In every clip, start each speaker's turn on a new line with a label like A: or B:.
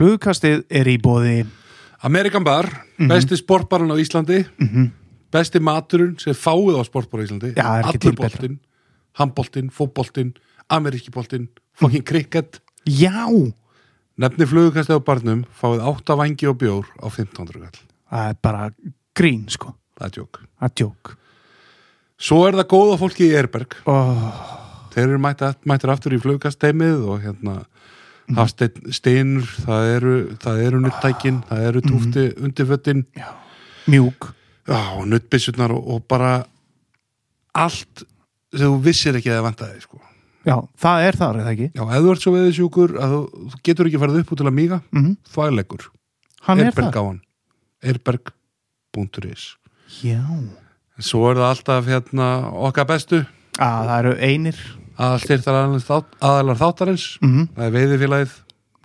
A: Flugkastið er í bóði
B: Amerikan Bar, besti sportbarinn á Íslandi.
A: Mhm.
B: besti maturinn sem fáið á sportbar á Íslandi.
A: Já,
B: allur boltinn, handboltinn, fótboltinn ameríski boltinn, fucking cricket.
A: Já,
B: nefni flugukastið á barnum fáið átta vangi og bjór á 1500 kall
A: það er bara grín sko.
B: Það er tjók
A: Það er djók
B: svo er það góða fólki í Erberg
A: oh,
B: þeir eru mættir aftur í flugkasteimið og hérna
A: Mhm.
B: Hafsteinn Steinur, það eru, það eru nuttækin, það eru túfti
A: Mhm.
B: undirföttin
A: Mjúk.
B: Og nuttbissurnar og, og bara allt sem þú vissir ekki að það vantaði sko.
A: Já, það er þar, er það ekki?
B: Já, ef þú ert svo veðisjúkur að þú, getur ekki farið upp út til að míga
A: Mm
B: þvægleikur,
A: Hann er
B: Erberg
A: það
B: á hann. Erberg.is
A: Já.
B: Svo er það alltaf hérna okkar bestu.
A: Að, Það eru einir
B: að styrtar þátt, aðalar þáttarins.
A: Mm
B: það er veiðifélagið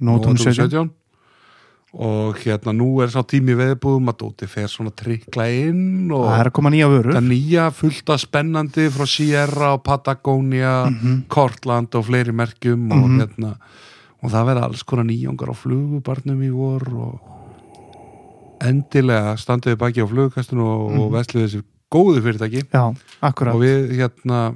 A: Nótum
B: Nótum
A: 17
B: 17 og hérna nú er sá tími veðbúðum að Dóti fer svona trikla inn og
A: Það er að koma nýja vörur.
B: Það nýja fullt af spennandi frá Sierra og Patagonia Kortland og fleiri merkjum og
A: Mhm.
B: hérna og það verða alls konar nýjongar á flugubarnum í vor og endilega standuði baki á flugukastinu og, mm. og vesluði þessi góðu fyrirtæki.
A: Já,
B: og við hérna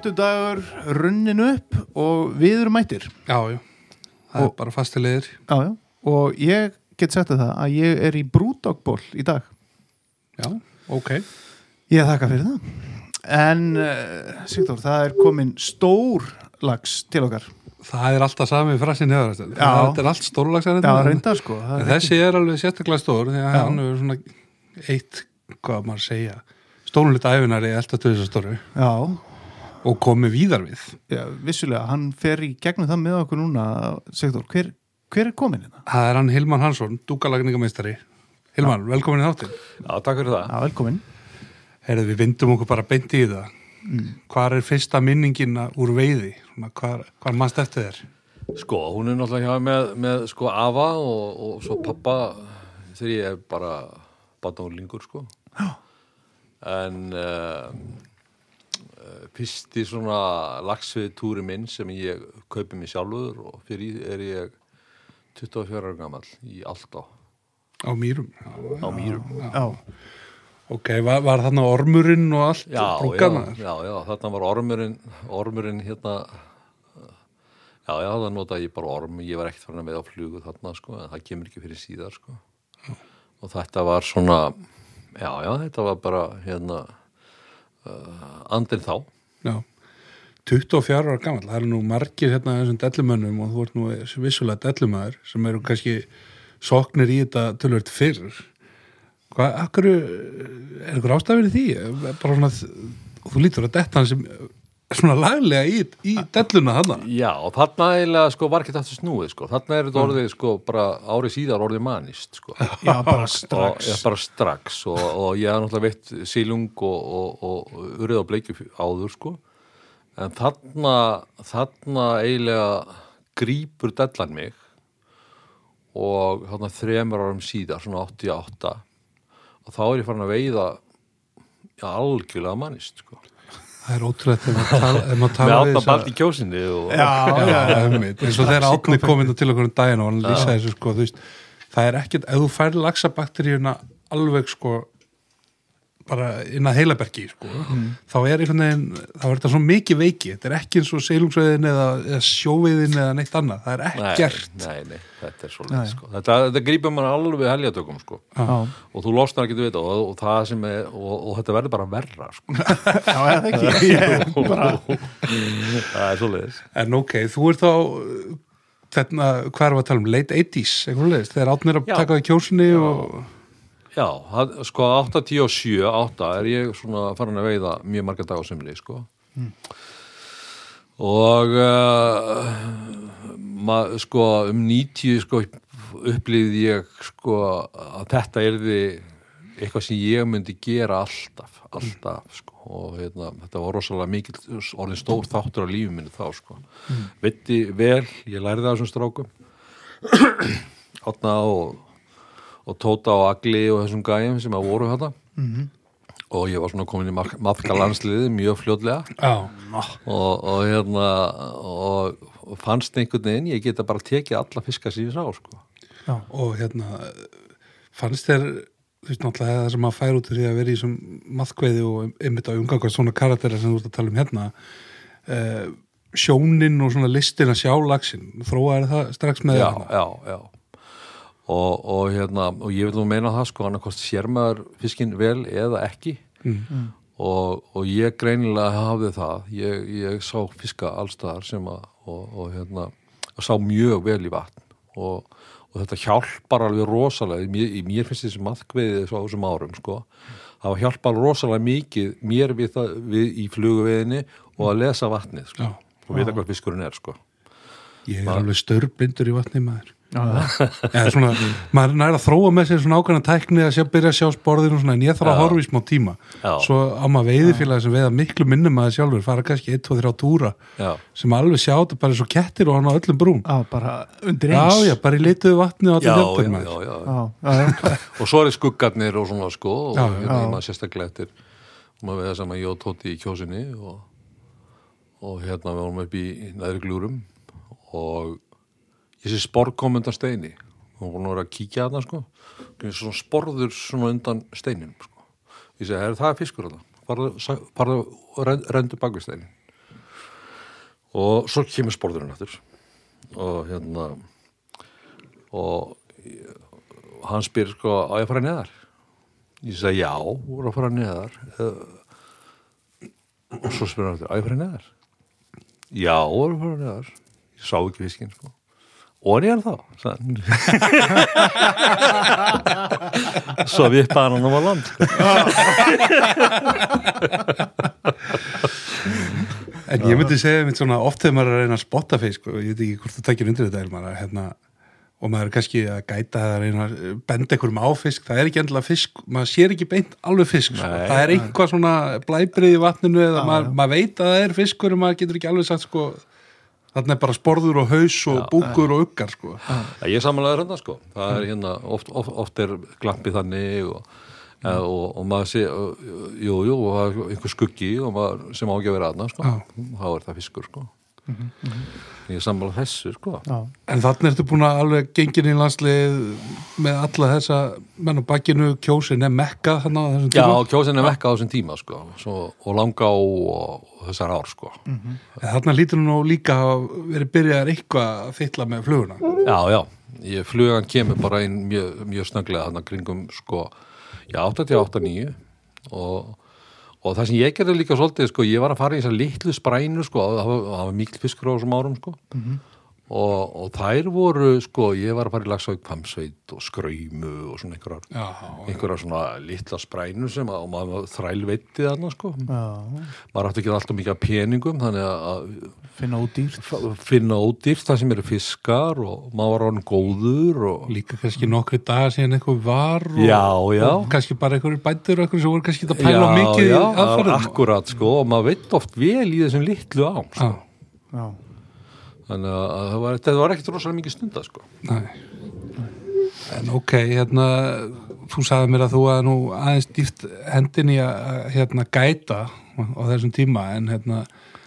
A: fimmtudagur runnin upp og við erum mættir.
B: Já, já, það
A: Og-
B: er bara fastilegir
A: Já, já, og ég get sagt þér það að ég er í brúdogból í dag.
B: Já, ok.
A: Ég þakka fyrir það. En, uh, Sigþór, það er komin stór lags til okkar.
B: Það er alltaf sami frasin hefur þetta er allt stórlagsar
A: Já, reynda sko. Er
B: þessi er alveg sérstaklega stór því að
A: Já.
B: hann er svona eitt, hvað maður að segja stórnulita æfinari elda til þess að stóru.
A: Ekki- Já,
B: og komi víðar við
A: já, vissulega, hann fer í gegnum það með okkur núna Sigþór, hver, hver er komin hérna?
B: það er hann Hilman Hansson, dúkalagningameistari Hilman, velkomin í þáttin
C: Já, takk fyrir það.
A: Já, velkomin
B: Heyrðu, við vindum okkur bara beint í það
A: Mm.
B: hvar er fyrsta minningin úr veiði Svona, hvar, hvar mannst eftir þér
C: Sko, hún er náttúrulega hjá með, með sko afa og, og svo pappa þegar ég er bara badnálingur, sko. Já. En uh, fyrsti svona lagsvið túri minn sem ég kaupi mig sjálfur og fyrir er ég 24 ára gammal í Aldá
B: á mýrum
C: á Mýrum.
A: Já,
B: ok, var, var þarna ormurinn og allt
C: Já, já, já, já, þarna var ormurinn, ormurinn hérna, já, já, það notaði ég bara orm, ég var ekkert með á flugu þarna, sko, en það kemur ekki fyrir síðar, sko. Og þetta var svona, já, já, þetta var bara, hérna, uh, andin þá.
B: Já, 24 ára gammal, það eru nú margir hérna þessum dellumönnum og þú ert nú vissulega dellumæður sem eru kannski soknir í þetta tölvöld fyrr. Hvað, akkur, er einhver ástafir í því? Bara svona, þú lítur að detta hann sem svona laglega í, í delluna þarna.
C: Já, og þarna eiginlega, sko, var ekki þetta snúið, sko. Þarna er þetta orðið, sko, bara árið síðar orðið manist, sko.
A: já, bara
C: og
A: strax
C: ég bara strax og, og ég haf náttúrulega veitt sílung og, og, og urið á bleikju áður sko en þarna þarna eiginlega grípur dellan mig og þarna þremur árum síðar svona 88 og þá er ég farin að veiða já, algjörlega mannist sko
B: Það er ótrúlega þegar maður tala, maður tala við
C: átta
B: þessa-
C: balt í kjósinni og
A: Já, já,
B: Já, einmitt. eins og þegar átni kom inn til okkur um daginn og hann lýsa þessu sko, þú veist, það er ekkert, ef þú fær laxabakteríuna alveg sko bara inn að heilabergi sko, þá er veginn þá er þetta svo mikið veiki, þetta er ekki eins og seilungsveiðin eða, eða sjóveiðin eða neitt annað, það er ekkert.
C: nei, nei, nei, þetta er sko. þetta, þetta grípur mann alveg heljatökum sko. Og þú losnar ekki við þetta og, og það er, og, og þetta verður bara verra sko.
A: já, eða ekki?
C: Það er svolítið
B: en ok, þú ert þá við að tala um, late 80s einhvern veginn, þegar átnir að taka það kjósinni og
C: já, sko 8, 10 og 7 8 er ég svona farin að veiða mjög marga dag á semli sko. Og uh, ma, sko um 90 sko upplýði ég sko að þetta erði eitthvað sem ég myndi gera alltaf, alltaf sko. Og hérna, þetta var rosalega mikil orðin stór þáttur á lífi minni þá sko. Mm. veitti vel, ég lærði það þessum strákum. Átna og og Tóta og Agli og þessum gæjum sem að voru þetta
A: Mhm.
C: og ég var svona komin í maðka landsliði mjög fljótlega
B: Já,
C: og, og hérna og, og fannst einhvern veginn ég geta bara tekið alla fiska sem ég sá sko.
A: Já.
B: og hérna fannst þér þú veist náttúrulega það sem maður fær út því að vera í þessum maðkveiði og einmitt á umgangast svona karaktera sem þú ert að tala um hérna uh, sjónin og svona listin að sjá lagsin þróaði það strax með
C: já,
B: þarna?
C: já, já og, og hérna og ég vil nú meina það sko hann að hvort sér maður fiskinn vel eða ekki.
B: Mm.
C: og, og ég greinilega hafði það. Ég, ég sá fiska allstaðar sem að og, og hérna og sá mjög vel í vatn. Og, og þetta hjálpar alveg rosalega. Mér, í mér finnst þessi maðkveiði á þessum árum sko. Það hjálpar rosalega mikið mér við, það, við í fluguveginni og að lesa vatnið sko.
B: Já.
C: og vita hvað fiskurinn er sko.
B: Ég er alveg störblindur í vatni maður
A: Já,
B: Eða svona, maður nær að þróa með sér svona ákveðna tækni að sjá, byrja að sjá sporðin og svona en ég þarf að
C: Já.
B: horfa í smá tíma
C: Já.
B: svo á maður veiðifélagi sem veiða miklu minnum maður sjálfur, fara kannski 1-2-3 túra
C: já,
B: sem alveg sjá þetta bara svo kettir og hann á öllum brún
A: já, bara undir
B: Já,
A: eins
B: já, bara í lituðu vatni og
C: já,
B: allir
C: já, já, já, já.
A: já, já, já.
C: og svo er skuggarnir og svona sko og
B: Já,
C: hérna
A: já.
C: sérstaklega eftir maður veða saman ég og Tóti í kjósinni og, og hérna við vorum upp í næri glúrum og ég sé sporkom undan steini og hún var að kíkja þarna sko Hvernig svona sporður svona undan steinim sko. ég segi, "Heyrðu, það er fiskur þarna bara og rendu bak við steinin og svo kemur sporðurinn eftir og hérna og hann spyr sko, á ég að fara neðar? Ég segi, já, voru að fara neðar. Eh, Og svo spyr hann, á ég að fara neðar? Já, voru að fara neðar. Ég sá ekki fiskinn, sko. Og hann er þá. Svo vippaði hann á land, sko.
B: En ég myndi segja mitt svona oft þegar maður er að reyna að spotta fisk og ég veit ekki hvort þú tekir undir þetta að, hérna, og maður er kannski að gæta eða reyna að benda einhverjum á fisk það er ekki endilega fisk, maður sér ekki beint alveg fisk, sko.
C: Nei,
B: það er einhvað svona blæbrið í vatninu eða maður, maður veit að það er fiskur en maður getur ekki alveg sagt sko þarna er bara sporður og haus og búkur og uggar sko.
C: Já, ég samanlega hérna sko það er hérna, oft, oft, oft er glampið þannig og, mm. og, og maður sé og- jú, jú, og það er einhver skuggi og maður, sem á ekki að vera aðna sko
B: Já.
C: þá er það fiskur sko ég samanlega þessu sko
A: já.
B: En þannig ertu búin að alveg gengin í landslið með alla þessa menn á bakkinu, kjósin er mekka þannig á þessum
C: Já,
B: tíma.
C: kjósin er vekka á þessum tíma sko Svo, og langa á og, og þessar ár sko
B: En Þarna lítur nú líka að verið byrjað eitthvað að fylla með fluguna.
C: Já, já, ég, flugan kemur bara inn mjög, mjög snögglega þannig kringum sko, já, 88-9 og, og það sem ég gerði líka svolítið, sko, ég var að fara í þessar litlu sprænu, sko, það var, mikil fiskur á þessum árum, sko og, og þær voru, sko, ég var að fara í Lagsvík, Pamsveit og Skröymu og svona einhverjar,
B: Já,
C: einhverjar svona litla sprænu sem að, og maður þrælveitti þarna, sko
A: já.
C: maður átti ekki alltaf mikið af peningum þannig að
A: finna út dýrt
C: að finna ódýrt það sem eru fiskar og maður var orðin góður og
B: líka kannski nokkri dagar síðan eitthvað var og,
C: Já, já.
B: og kannski bara einhverjir bændur og einhverjir sem voru kannski að pæla mikið
C: já,
B: í aðferðum.
C: akkurat sko og maður veit oft vel í þessum litlu ám sko.
B: Já,
A: já,
C: þannig að það var, það var ekkert rosalega mikið stunda sko.
B: nei. En ok, hérna, þú sagði mér að þú að nú aðeins dýft hendin í að hérna, gæta á þessum tíma en, hérna,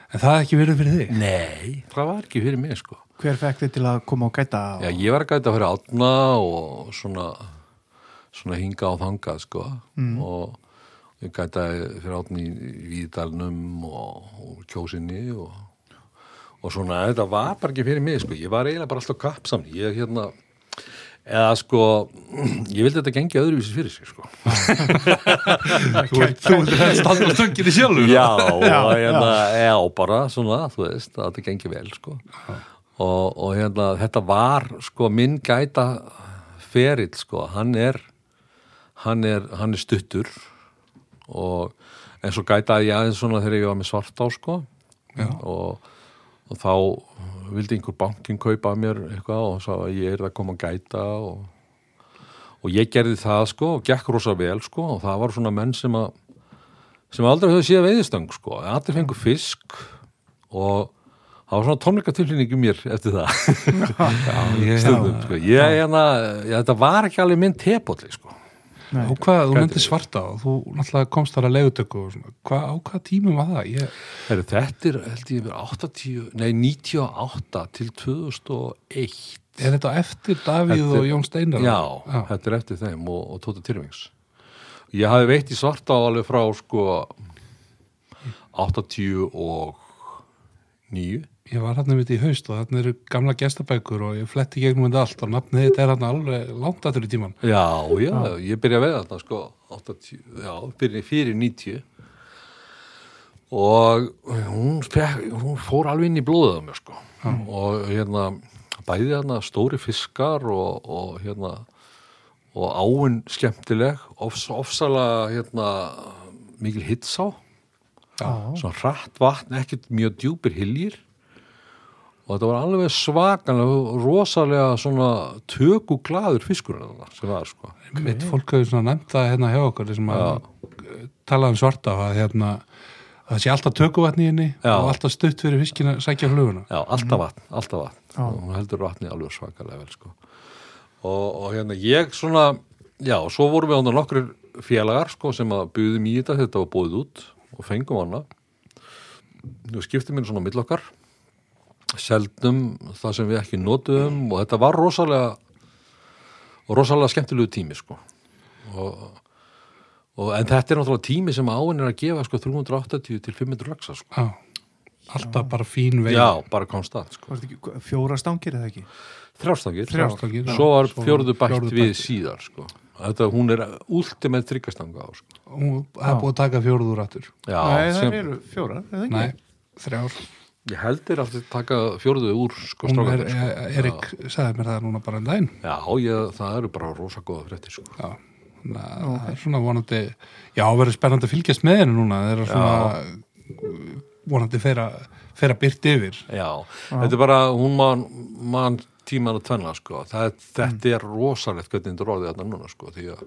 B: en það er ekki verið fyrir þig.
C: Nei, það var ekki fyrir mig sko.
A: hver fekk þið til að koma og gæta og...
C: Já, ég var að gæta fyrir átna og svona, svona hinga og þangað sko og ég gætaði fyrir átni í Víðdalnum og, og kjósinni og, og svona, þetta var bara ekki fyrir mig sko, ég var eiginlega bara alltaf kappsamni, ég hérna eða sko, ég vildi þetta gengi öðruvísi fyrir sig sko.
B: Þú ert að standa á stönginu sjálfur.
C: já, og hérna, já, bara svona, þú veist, að þetta gengi vel sko. og, og hérna þetta var, sko, minn gæta ferill, sko, hann er hann er, hann er stuttur og en svo gætaði ég aðeins svona þegar ég var með svart á, sko og, og þá vildi einhver bankin kaupa mér eitthvað og sá að ég er að koma að gæta og, og ég gerði það sko og gekk rosa vel sko og það var svona menn sem að sem aldrei höfðu síðan veiðistöng sko. Allir fengur fisk og það var svona tónleikatilfinning í mér eftir það.
B: Ég,
C: stundum sko. ég, hérna, ég, þetta var ekki alveg minn tepolli sko
A: Nei.
B: og hvað, þú nefndi svarta og þú náttúrulega komst þar að svona, hvað, á hvað tímum var það? Ég,
C: Heru, þetta er held ég verið 80, nei 98 til 2001
B: er þetta eftir Davíð
C: Þetta
B: og Jón Steinar?
C: Já,
B: Já.
C: þetta er eftir þeim og, og Tóta Tyrfings Ég hafi veitt í svarta á alveg frá sko 80 og 9
B: Ég var hann mitt í haust og þarna eru gamla gestabækur og ég fletti gegnum þetta allt og nafnið þetta er hann alveg langt aftur í tíman.
C: Já, já, ég byrja að veiða þarna sko 80, já, byrja fyrir 90 og hún, fekk, hún fór alveg inn í blóðið á mér sko. Og hérna bæði hérna stóri fiskar og, og hérna og áinn skemmtileg ofs, ofsalega hérna mikil hitsá.
A: Já.
C: svona hratt vatn, ekkert mjög djúpir hiljir og þetta var alveg svakanlega rosalega svona töku glaður fiskur þarna sem var sko
B: Mitt fólk hefur svona nefnt það hérna hjá okkur sem að tala um svarta að hérna að það sé alltaf tökuvatni í henni
C: Já.
B: og alltaf stutt fyrir fiskina að sækja fluguna.
C: Já, alltaf vatn, alltaf vatn
A: Já.
C: og hún heldur vatni alveg svakalega vel sko. og, og hérna ég svona já, og svo vorum við ánda nokkur félagar sko, sem að buðum í þetta þetta var búið út og fengum hana og skiptum minn svona á milli okkar seldum það sem við ekki notuðum og þetta var rosalega rosalega skemmtilegu tími sko og, og en þetta er náttúrulega tími sem áin er að gefa sko 380 til 500 laxa sko.
B: Já, alltaf bara fín veið.
C: já, bara konstant sko
A: fjóra stangir eða ekki?
C: Þrjástangir,
B: Þrjástangir, já.
C: svo var
B: Svo
C: fjórðu bætt
B: fjórðu
C: við
B: bætt.
C: síðar sko. þetta, hún er ultimate þryggastanga á sko.
B: Hún hefði búið að taka fjóruður aftur.
C: já,
A: Nei, það eru fjórar, eða ekki?
B: Nei, þrjár.
C: Ég heldur alltaf taka fjórðu úr sko, strákarnir, sko.
B: er, Erik sagði mér það núna bara en daginn.
C: já, ég, það eru bara rosa góða fréttir sko.
B: Já, na, það er svona vonandi, já, verður spennandi að fylgjast með henni núna. Það er svona vonandi fer að, fer að byrta yfir.
C: já, þetta er bara hún man, man tíman að tvenna sko. það, þetta er rosalegt hvernig þetta er orðið þarna núna sko, því að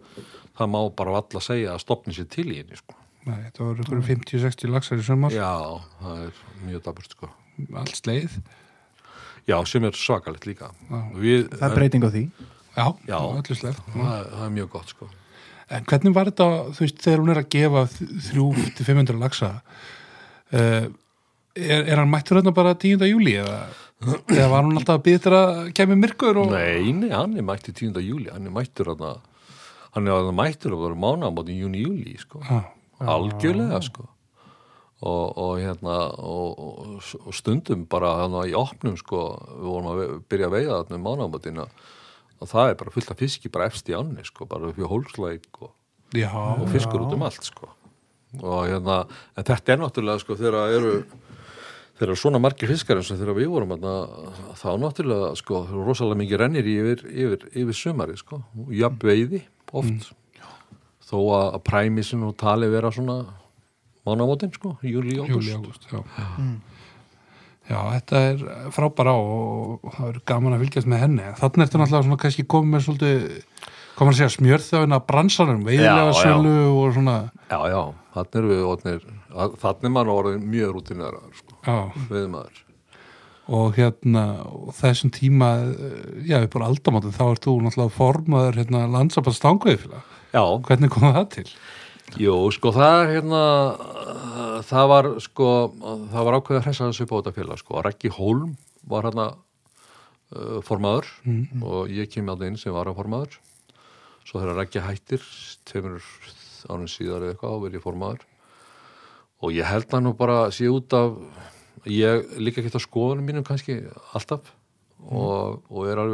C: það má bara valla segja að stopni sér til í henni sko.
B: Nei, þetta voru ykkur 50-60 laxar í sömur,
C: já, það er mjög daburt sko.
B: allt sleið.
C: já, sem er svakalegt líka. Við,
A: Það er breyting á því.
B: Já,
C: Já.
B: öllu sleið.
C: það, það er mjög gott sko
B: En hvernig var þetta, þú veist, þegar hún er að gefa 3-500 laxa, uh, er, er hann mættur hérna bara 10. júli eða, eða var hún alltaf að býða þér að kemur myrkur og...
C: Nei, nei, hann er mættur 10. júli hann er mættur hann hann er að mættur að vera mánaðamóti í júni júli sko.
B: Já,
C: algjörlega sko. Og, og hérna og, og, stundum bara hann í opnum sko, við vorum að byrja að veiða þarna um mánaðamótin og það er bara fullt af fiski bara efst í ánni sko, bara upp í hólslæk og, og fiskur út um allt sko. Og hérna, en þetta er náttúrulega sko þegar eru þegar svona margir fiskar eins og þegar við vorum þá náttúrulega sko þeir eru rosalega mikið rennir yfir, yfir, yfir sumari sko, og jafn veiði oft þó að, præmisin og tali vera svona mánamótin sko, júli,
B: júli,
C: ágúst
B: ágúst, já. Já, þetta er frábara og, og það er gaman að fylgjast með henni. Þannig ertu náttúrulega svona kannski komið með svolítið, komið að segja smjörþjóðina bransanum, veiðilega
C: Já, já.
B: sölu og svona,
C: já, já, þannig erum við orðnir, þannig er mann orðin mjög rútinir sko,
B: já,
C: veiðmaður
B: og hérna þessum tíma, já, við bara aldamáttið, þá ert þú náttúrulega formaður hérna landsabast stanguðið
C: Já,
B: Hvernig kom það til?
C: Jú, sko það hérna það var sko það var ákveðið að hressa þessu upp á þetta félag sko. Rækki Hólm var hérna uh, formaður og ég kem að inn sem var að formaður svo þegar Rækki hættir tveimur ánum síðar eða eitthvað þá verð ég formaður. Og ég held það nú bara að sé út af ég líka ekki á skoðunum mínum kannski alltaf og, og er alveg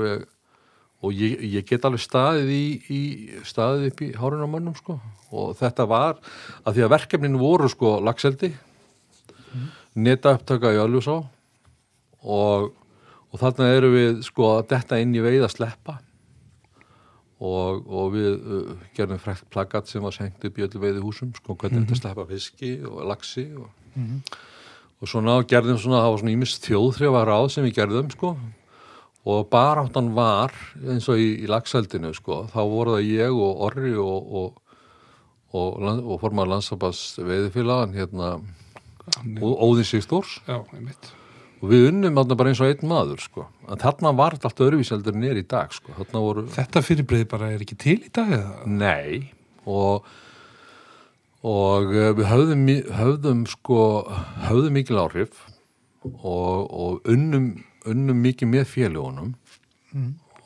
C: og ég, ég get alveg staðið í, í staðið upp í hárun á mönnum sko. Og þetta var að því að verkefnin voru sko lagseldi neta upptaka í Ölfusá. Og, og þarna eru við sko að detta inn í veið að sleppa. Og, og við uh, gerðum frekt plakat sem var sengt upp í öllu veiði húsum sko hvernig þetta sleppa fiski og laxi og, og svona gerðum svona, það var svona ímis þjóðþrjáfa ráð sem við gerðum sko og baráttan var eins og í, í lagseldinu sko, þá voru það ég og Orri og, og, og, og formar landsabas veiðifélagan hérna og Óðin Sigþórs.
B: Já, einmitt.
C: og við unnum þarna bara eins og einn maður sko, en þarna var þetta allt öðruvíseldur er í dag sko, voru
B: Þetta fyrirbreyði bara er ekki til í dag eða?
C: Nei. Og og eh, við höfðum, höfðum sko, höfðum mikil áhrif og, og unnum, unnum mikið með félagunum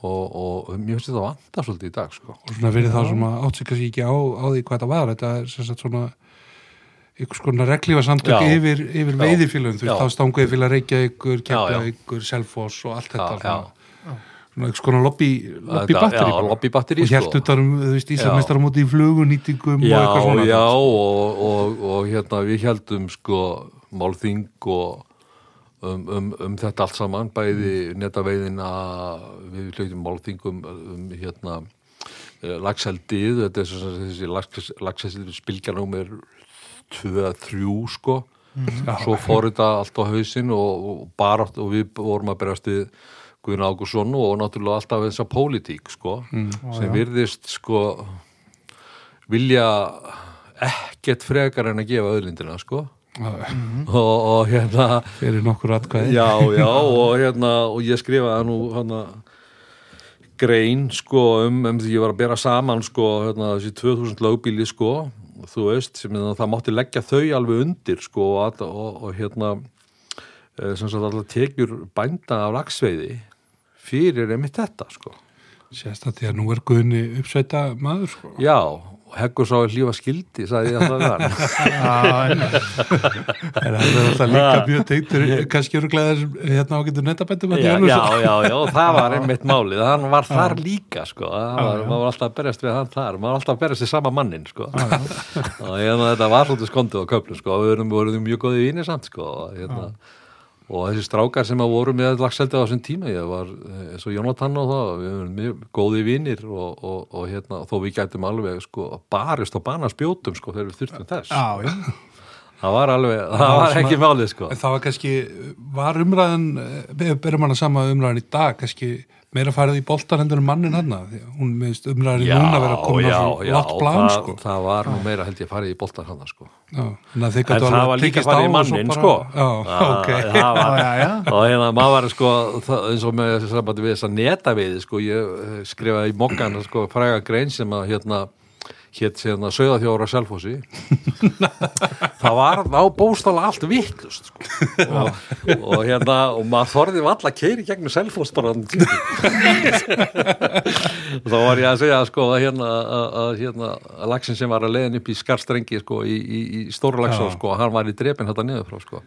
C: og, og mér finnst þetta vanda svolítið í dag sko.
B: Og svona fyrir þá sem að átt sig kannski ekki á, á því hvað þetta var, þetta er sem sagt svona einhvers konar reglífa samtök
C: Já.
B: yfir, yfir
C: Já.
B: veiðifélagum, þú
C: Já.
B: veist, þá stanguði félag Reykjavíkur,
C: Já, já.
B: Keflavíkur, Selfoss og allt þetta
C: Já,
B: svona, einhvers konar lobby, lobby batteri
C: Já,
B: og helt utar um, þú veist, Íslandmestar á móti í flugunýtingum
C: Já,
B: og eitthvað svona
C: já og, og, og hérna við heldum sko málþing og um, um, um þetta allt saman bæði netaveiðina við hljóðum málþingum um hérna eh, lagseldið, þetta er þessi lagseldið spilgjarnúmer 2-3 sko. Svo fór þetta allt á hausinn og, og bara og við vorum að berast við Guðin Ágússon og náttúrulega alltaf þessa pólitík sko sem virðist sko vilja ekkert frekar en að gefa öðlindina sko
B: Já,
C: og, og hérna
B: fyrir nokkur atkvæði.
C: Já, já, og hérna og ég skrifaði nú hérna grein sko um, um því ég var að bera saman sko hérna, þessi 2000 lögbíli sko þú veist, sem að það mátti leggja þau alveg undir sko og, og, og hérna eh, sem sagt alltaf tekjur bænda af lagsveiði fyrir einmitt þetta sko.
B: Sérst að því að nú er Guðni uppsveita maður sko.
C: já, heggur sá að hlífa skildi sagði ég alltaf hann.
A: Já,
B: er það alltaf líka mjög teiktur kannski öruglega hérna ágættu netabættum
C: já, já, já, já, það var einmitt málið hann var þar líka sko það var, maður var alltaf að berjast við hann þar maður var alltaf að berjast við sama mannin sko. Og þetta var svolítið skondið á köflum sko við vorum, mjög góði vínir samt sko og, hérna, og þessi strákar sem að voru með lagseldi á þessum tíma ég var eh, eins og Jónatan og það við vorum mjög góði vínir og, og, og hérna, þó við gætum alveg sko barist og bana spjótum sko þegar við þurftum þess
A: já, já.
C: Það var alveg, það var ekki málið sko
B: En það var kannski, var umræðan, við berum hana sama umræðan í dag, kannski meira farið í boltan heldur en mannin hann, hún meðist umræðan í núna vera að koma á svo látt plan,
C: það,
B: sko.
C: það var nú meira held ég farið í boltan hann sko.
B: Já,
C: en það var líka farið í mannin sko
B: Já, ok.
C: það var,
A: Já, já, já.
C: og hérna maður var sko það, eins og með þess að við þess að neta við sko, ég eh, skrifaði í mokkan sko, fræga grein sem að hérna hétt hérna Söðaþjóra Selfossi. Það var þá bóstala allt vittlust sko. og, og hérna og maður þorði valla að keiri gegnum Selfoss bara þá var ég að segja sko að hérna að, að, hérna að lagsin sem var að leiðin upp í skarstrengi sko í, í, í stóra lagsá sko hann var í drepin þetta niður frá sko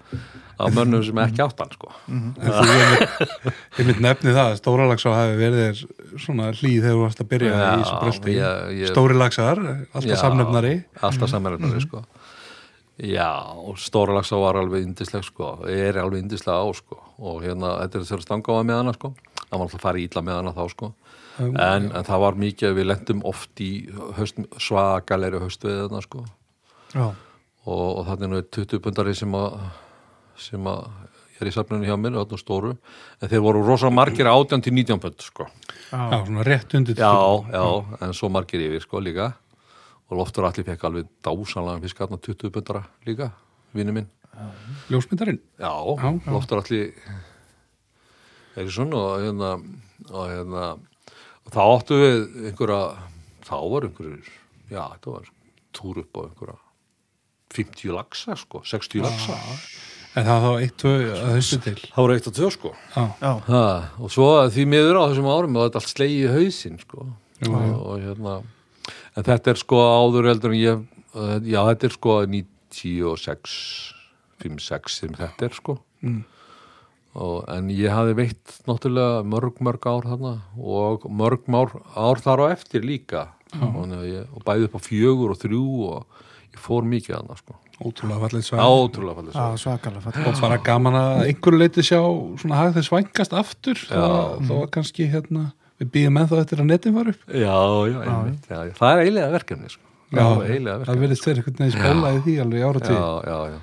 C: af mönnum sem ekki átt hann sko.
B: Einmitt- einmitt nefni það, stóra lagsá hafi verið svona hlýð þegar þú varst að byrja
C: Já,
B: í þessu bröldi.
C: ég- ég-
B: Stóri lagsar, alltaf
C: Já,
B: samnefnari.
C: alltaf samnefnari sko. Já, stóra lagsá var alveg indisleg sko, er alveg indislega á sko. Og hérna, þetta er þeirra stangáða með hana sko. Það var alltaf að fara ítla með hana þá sko. En, en það var mikið að við lendum oft í höst, svagalegri höstveðina sko.
A: Já.
C: og, og þannig er 20 pundari sem að sem að er í safnunni hjá mér, þarna stóru. En þeir voru rosa margir 18 til 19 pund sko.
B: Já, svona rétt undir
C: já, já, en svo margir yfir sko líka. Og Loftur allir fekk alveg dásanlega fisk hérna 20 pundara líka, vinnu minn.
B: Ljósmyndarinn.
C: já,
B: Já, já.
C: Loftur allir er svona og hérna og hérna og þá áttu við einhverja þá var einhverjur, já, þetta var túr upp á einhverja 50 lagsa sko, 60 lagsa
B: En það var þá eitt, tvö að þessu til.
C: það voru eitt og tvö sko.
B: Já,
A: já.
C: ha, og svo því miður á þessum árum og þetta allt slegið í hausinn sko.
B: Jú,
C: og, og hérna en þetta er sko áður heldur en ég uh, já þetta er sko 96 5-6 sem þetta er sko.
B: Mm.
C: og, en ég hafi veitt náttúrulega mörg mörg ár þarna og mörg ár, ár þar á eftir líka. Og, ég, og bæði upp á fjögur og þrjú og ég fór mikið þarna sko
B: ótrúlega fallið svæð.
C: átrúlega fallið
A: Já,
C: svo
A: svakalega fallið.
B: og bara gaman að einhverju leiti sjá svona hag þess vængast aftur
C: Já.
B: þó að kannski hérna við býðum ennþá eftir að netin var upp
C: já, já, einmitt, já, já, það er eiginlega verkefni sko.
B: Já,
C: eiginlega
B: það
C: verkefni
B: verðist þeir einhvern veginn spólaði því alveg ára
C: já, já, já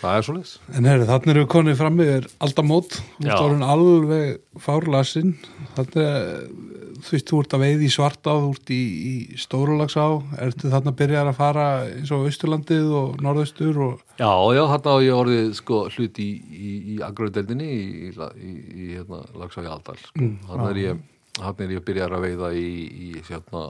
C: það er svolítið
B: En herri, þannig erum við konið fram yfir aldamót, þú ert orðin alveg fárlasin, þannig þú veist, þú ert að veið í svartá, þú ert í, í stórulagsá, ertu þannig að byrja að fara eins og Austurlandið og Norðaustur og,
C: Já, já, þarna á ég orðið sko hlut í, í, í agröðdeldinni í, í, í, í hérna, Lagsá í Aldal sko.
B: Mm,
C: þarna er ég þarna er ég að byrja að veiða í, í hérna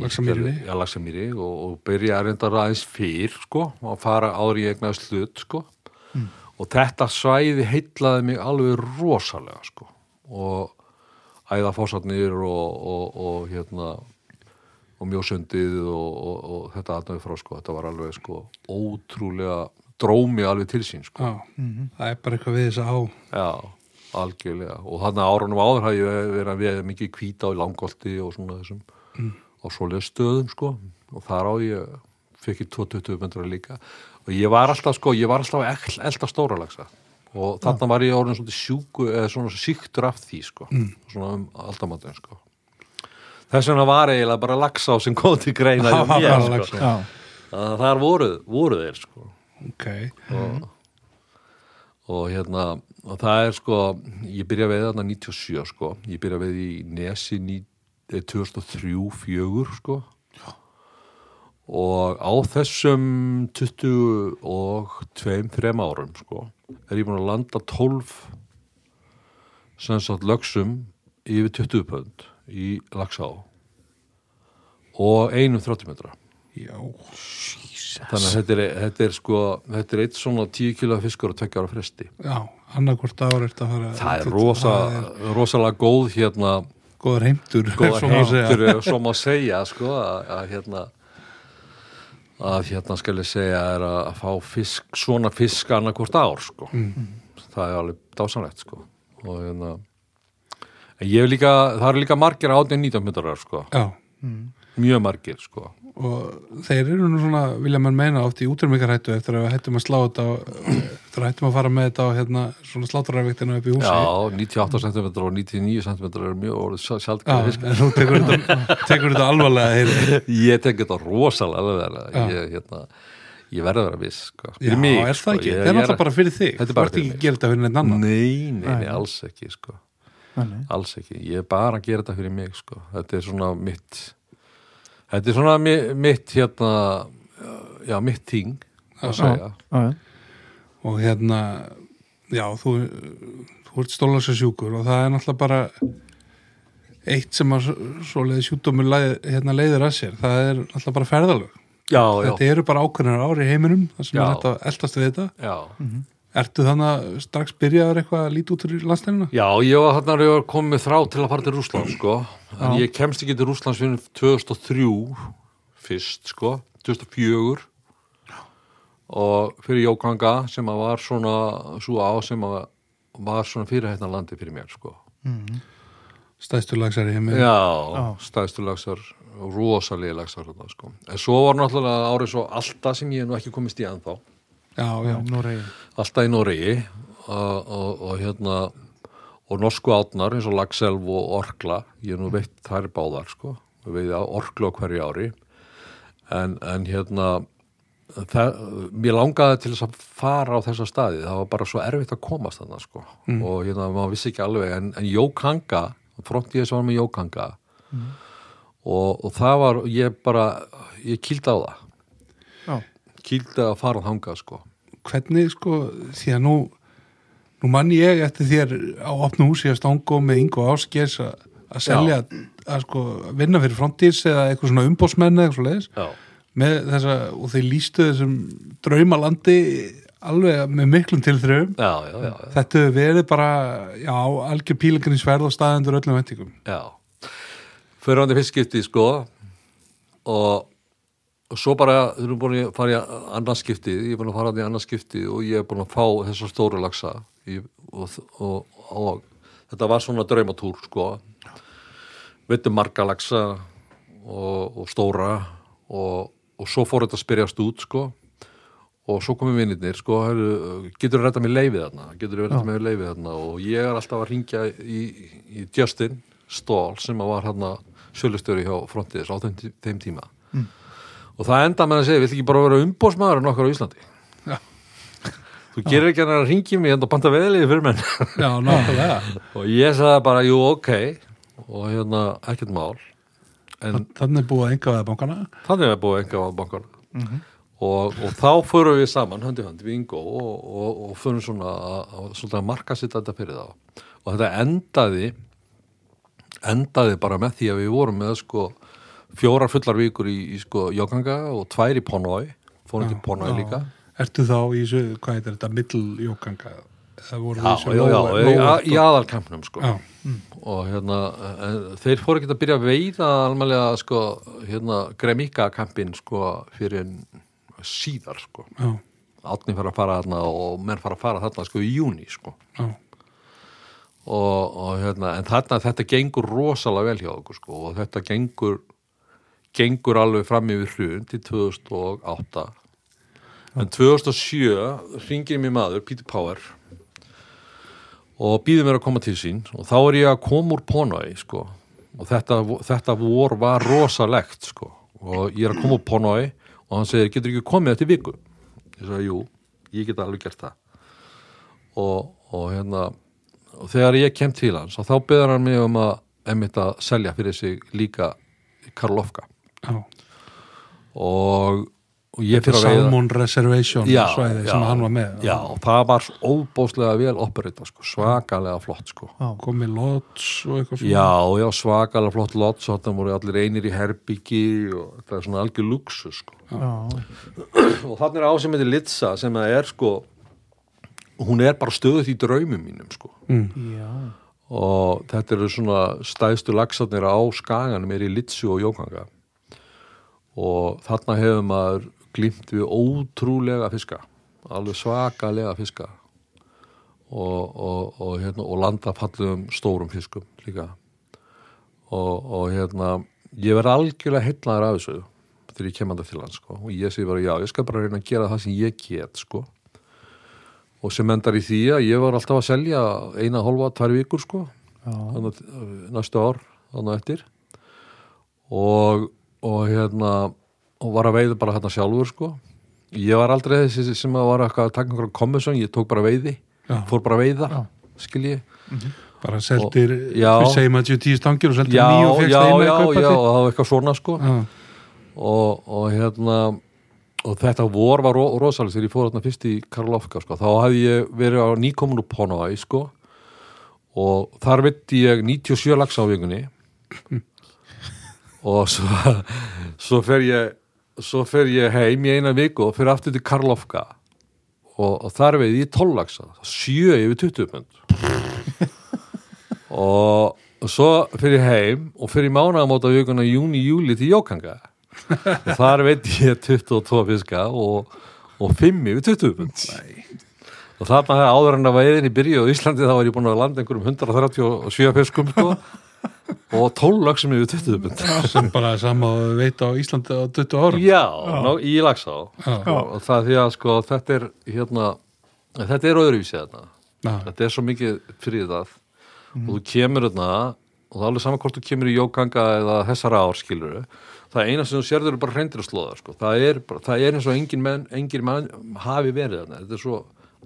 C: Lagsamýri og, og byrja að reynda aðeins fyrr sko og fara áður í egnaðist hlut sko. Og þetta svæði heitlaði mig alveg rosalega sko. Og æða fósatnir og, og, og hérna og mjósundið og, og, og þetta aðnaði frá sko, þetta var alveg sko ótrúlega drómi alveg til sín sko,
B: já, það er bara eitthvað við þess að á.
C: já, algjörlega. Og þannig að árunum áður hafði ég verið að við mikið kvíta á langolti og svona þessum á svoleiða stöðum sko. Og þar á ég fekk ég 220 myndra líka. Og ég var alltaf sko, ég var alltaf að elda stóra lagsa og þarna var ég orðin svona sjúku eða svona síktur af því sko. Svona um aldamatun sko. Þess vegna var eiginlega bara lagsa sem kom til greina
B: Það var
C: mér,
B: bara
C: sko.
B: laxá.
A: Já,
C: að þar voru, voru þeir sko.
B: Ok,
C: og, og hérna og það er sko, ég byrja að veiða þarna 97 sko, ég byrja að veiða í Nesi ní- eh, 2003-4 sko. Og á þessum 20 og 2-3 árum sko, er ég búin að landa 12 sem sagt lögsum yfir 20 pönd í Laxá. Og einum 30 metra
B: já,
C: þannig að þetta er, þetta er sko þetta er eitt svona 10 kilo fiskur og 2 ára fresti.
B: Já, annarkvort ár er þetta að fara.
C: það er rosa, rosalega góð hérna,
B: Góðar heimtur,
C: góða
B: svo má segja.
C: heimtur svo má segja sko að, að hérna að hérna skal ég segja er að fá fisk, svona fisk annarkvort ár sko. Það er alveg dásanlegt sko. Og hérna en ég hef líka, það eru líka margir átið 19 myndarar sko,
B: Já,
C: mjög margir sko
B: og þeir eru nú svona, vilja mann meina oft í útrymmingarhættu eftir að við hættum að slá þetta á, eftir að hættum að fara með þetta á hérna, svona sláturarviktina upp í húsi
C: Já, 98 cm og 99 cm er mjög
B: en þú tekur þetta, tekur þetta alvarlega heyri.
C: Ég tek þetta rosalega ég, hérna, ég verður að vera viss sko.
B: Já,
C: mig,
B: er það
C: sko.
B: ekki?
C: Ég-
B: Það er náttúrulega bara fyrir þig
C: Þetta er
B: Þú
C: bara
B: ert
C: fyrir
B: ekki
C: mig.
B: að gera þetta fyrir neitt annan
C: Nei, nei, nei,
A: Nei.
C: alls ekki sko. Alls ekki, ég er bara að gera þetta fyrir mig sko. þetta er svona mitt þetta er svona mi- mitt hérna já, mitt ting að segja.
A: Já, já.
B: og hérna já, þú, þú ert stólasar sjúkur og það er náttúrulega bara eitt sem að svoleiði sjúkdómur leið, hérna, leiðir að sér. Það er náttúrulega bara ferðalög.
C: Já, já,
B: þetta eru bara ákveðnar ári í heiminum það sem
C: Já.
B: er hægt að eldast við þetta.
C: Já
B: Ertu þannig að strax byrjaður eitthvað að líti út fyrir landstælina?
C: Já, ég var þarna að ég var komið með þrá til að fara til Rússland sko, en
A: Já.
C: ég kemst ekki til Rússlands fyrir 2003 fyrst sko, 2004 og fyrir Jókanga sem að var svona svo á sem að var svona fyrirhætna landi fyrir mér sko.
B: Stæðstu lagsar í heimi
C: Já,
A: Já.
C: stæðstu lagsar þarna sko. En svo var náttúrulega árið svo alltaf sem ég er nú ekki komist í ennþá
B: já, já.
A: Noregi.
C: alltaf í Noregi. Og, og, og hérna og norsku átnar eins og Lagselv og Orkla ég er nú veitt þær báðar sko. Við veiði á Orkla hverju ári. En, en hérna það, mér langaði til þess að fara á þessa staði, það var bara svo erfitt að komast þannig sko. Og hérna maður vissi ekki alveg en, en Jókanga frontíðis var með Jókanga. Og, og það var ég bara, ég kýldi á það
A: Já,
C: kýldi að fara þangað sko.
B: Hvernig sko, því að nú nú mann ég eftir þér á opnu húsi að stangó með Ingo Áskers að að selja, að sko vinna fyrir frontís eða eitthvað svona umbósmenn eða eitthvað leiðis með þessa, og þeir lístu þessum draumalandi alveg með miklum tilþröfum
C: já, já, já, já.
B: þetta verið bara, já, algjör pílagrinsverð og staðendur öllum vendingum
C: Já, fyrirhandi fiskskipti sko og, og svo bara eru búin að fara í annarskipti ég er búin að fara í annarskipti og ég er búin að fá þessa stóru lagsa og, og, og þetta var svona draumatúr sko. Veitum marga lagsa og, og stóra og, og svo fór þetta að spyrjast út sko. Og svo komum vinnirnir sko, heyrðu, getur þú rettað mér leifið þarna? Getur þú rettað mér leifið þarna? Og ég er alltaf að ringja í, í Justin Stól sem var hérna sjölustöri hjá frontiðis á þeim, þeim tíma og það enda með að segja, vill ekki bara vera umbósmaður en okkar á Íslandi?
B: Já.
C: þú gerir ekki hann að ringi mig hérna og banta veðliði fyrir menn.
B: Já,
C: og ég sagði bara, jú, ok. Og hérna, ekkert mál. En
B: Þannig er búið að enga veða bankana.
C: Þannig er búið enga á bankana. Og, og þá förum við saman hönd í hönd við Ingo og, og, og förum svona að, að, að marka sitt þetta fyrir þá. Og þetta endaði endaði bara með því að við vorum með sko fjórar fullar vikur í, í sko Jókanga og tvær í Ponói fórum til Ponói líka.
B: Ertu þá í hvað heitir þetta, middljókanga
C: já, já, já,
B: lóa-
C: í, aðalkampnum sko.
B: Já,
C: og hérna en, þeir fóru ekki að byrja að veiða almennlega sko hérna Gremika kampin sko fyrir síðar sko.
B: Já,
C: átni fara að fara þarna og menn fara að fara þarna sko í júni sko.
B: Já,
C: og, og hérna en þarna þetta gengur rosalega vel hjá okkur sko og þetta gengur gengur alveg fram yfir hrun til 2008 en 2007 ringir mér maður, Peter Power og býður mér að koma til sín. Og þá er ég að koma úr Ponói sko. Og þetta, þetta vor var rosalegt sko. Og ég er að koma úr Ponói og hann segir, getur ekki komið eftir viku? Ég sagði, jú, ég get alveg gert það. Og, og hérna og þegar ég kem til hans og þá beður hann mig um að að selja fyrir sig líka Karlofka
B: já.
C: Og, og ég fyrir að veiða
B: Salmon Reservation
C: Já,
B: svæði
C: já,
B: sem hann var með.
C: já, og það var svo óbóðslega vel operita sko, svakalega flott sko.
B: Komið lots og eitthvað svona?
C: Já, já, svakalega flott lott svo þetta voru allir einir í herbyggi og þetta er svona algjör luxus sko. Og þannig er ásemmiti Litsa sem að er sko hún er bara stöðuð í draumum mínum sko.
A: Já,
C: og þetta eru svona stæðstu lagsarnir á skaganum er í Litsu og Jókanga og þarna hefur maður glýmt við ótrúlega fiska alveg svakalega fiska. Og, og, og, hérna, og landa fallum stórum fiskum líka. Og, og hérna ég verð algjörlega heitlaður af þessu þegar ég þetta til hans sko. og ég segi bara já, ég skal bara reyna að gera það sem ég get sko. Og sem endar í því að ég var alltaf að selja eina hálfa, tvær vikur sko. Þannig, næstu ár þannig eftir. Og, og hérna og var að veiða bara hérna sjálfur sko ég var aldrei þessi sem að var að taka einhverjum kommisson, ég tók bara veiði
B: Já.
C: fór bara veiða,
A: Já.
C: skil ég
B: bara seldir,
C: Og- já.
B: við segjum að 10 stangir og seldir
C: já,
B: nýju og
C: já,
B: fegst einu
C: já, já, og það var eitthvað svona sko
B: já,
C: og, og hérna og þetta vor var ro rosalega þegar ég fór þarna fyrst í Karlofka sko. þá hafði ég verið á nýkomunu Ponói sko. og þar veitti ég 97 lags á vikunni og svo, svo fer ég svo fer ég heim í eina viku og fer aftur til Karlofka. Og, og þar veið ég 12 lagsa 7 yfir 20 pund. Og, og svo fer ég heim og fer í mánaðamóta vikuna júni-júli til Jókanga. Og þar veit ég 22 fiska og, og 5 yfir 20 pund. Og þarna áður en að veiðin í byrju á Íslandi þá var ég búin að landa einhverjum 137 fiskum sko og 12 lagsum yfir 20 pund.
B: Sem bara er sama að veita á Íslandi á 20 árum.
C: Já, ná, í lagsá
B: Já.
C: og það því að sko þetta er hérna, þetta er öðruvísi
B: Já.
C: þetta er svo mikið fyrir það. Og þú kemur þarna og það er alveg saman hvort þú kemur í jókanga eða þessara ár skilur það eina sem þú sérður er bara hreindir að slóða sko. það, er, bara- það er eins og engin menn, engin menn hafi verið þarna, þetta er svo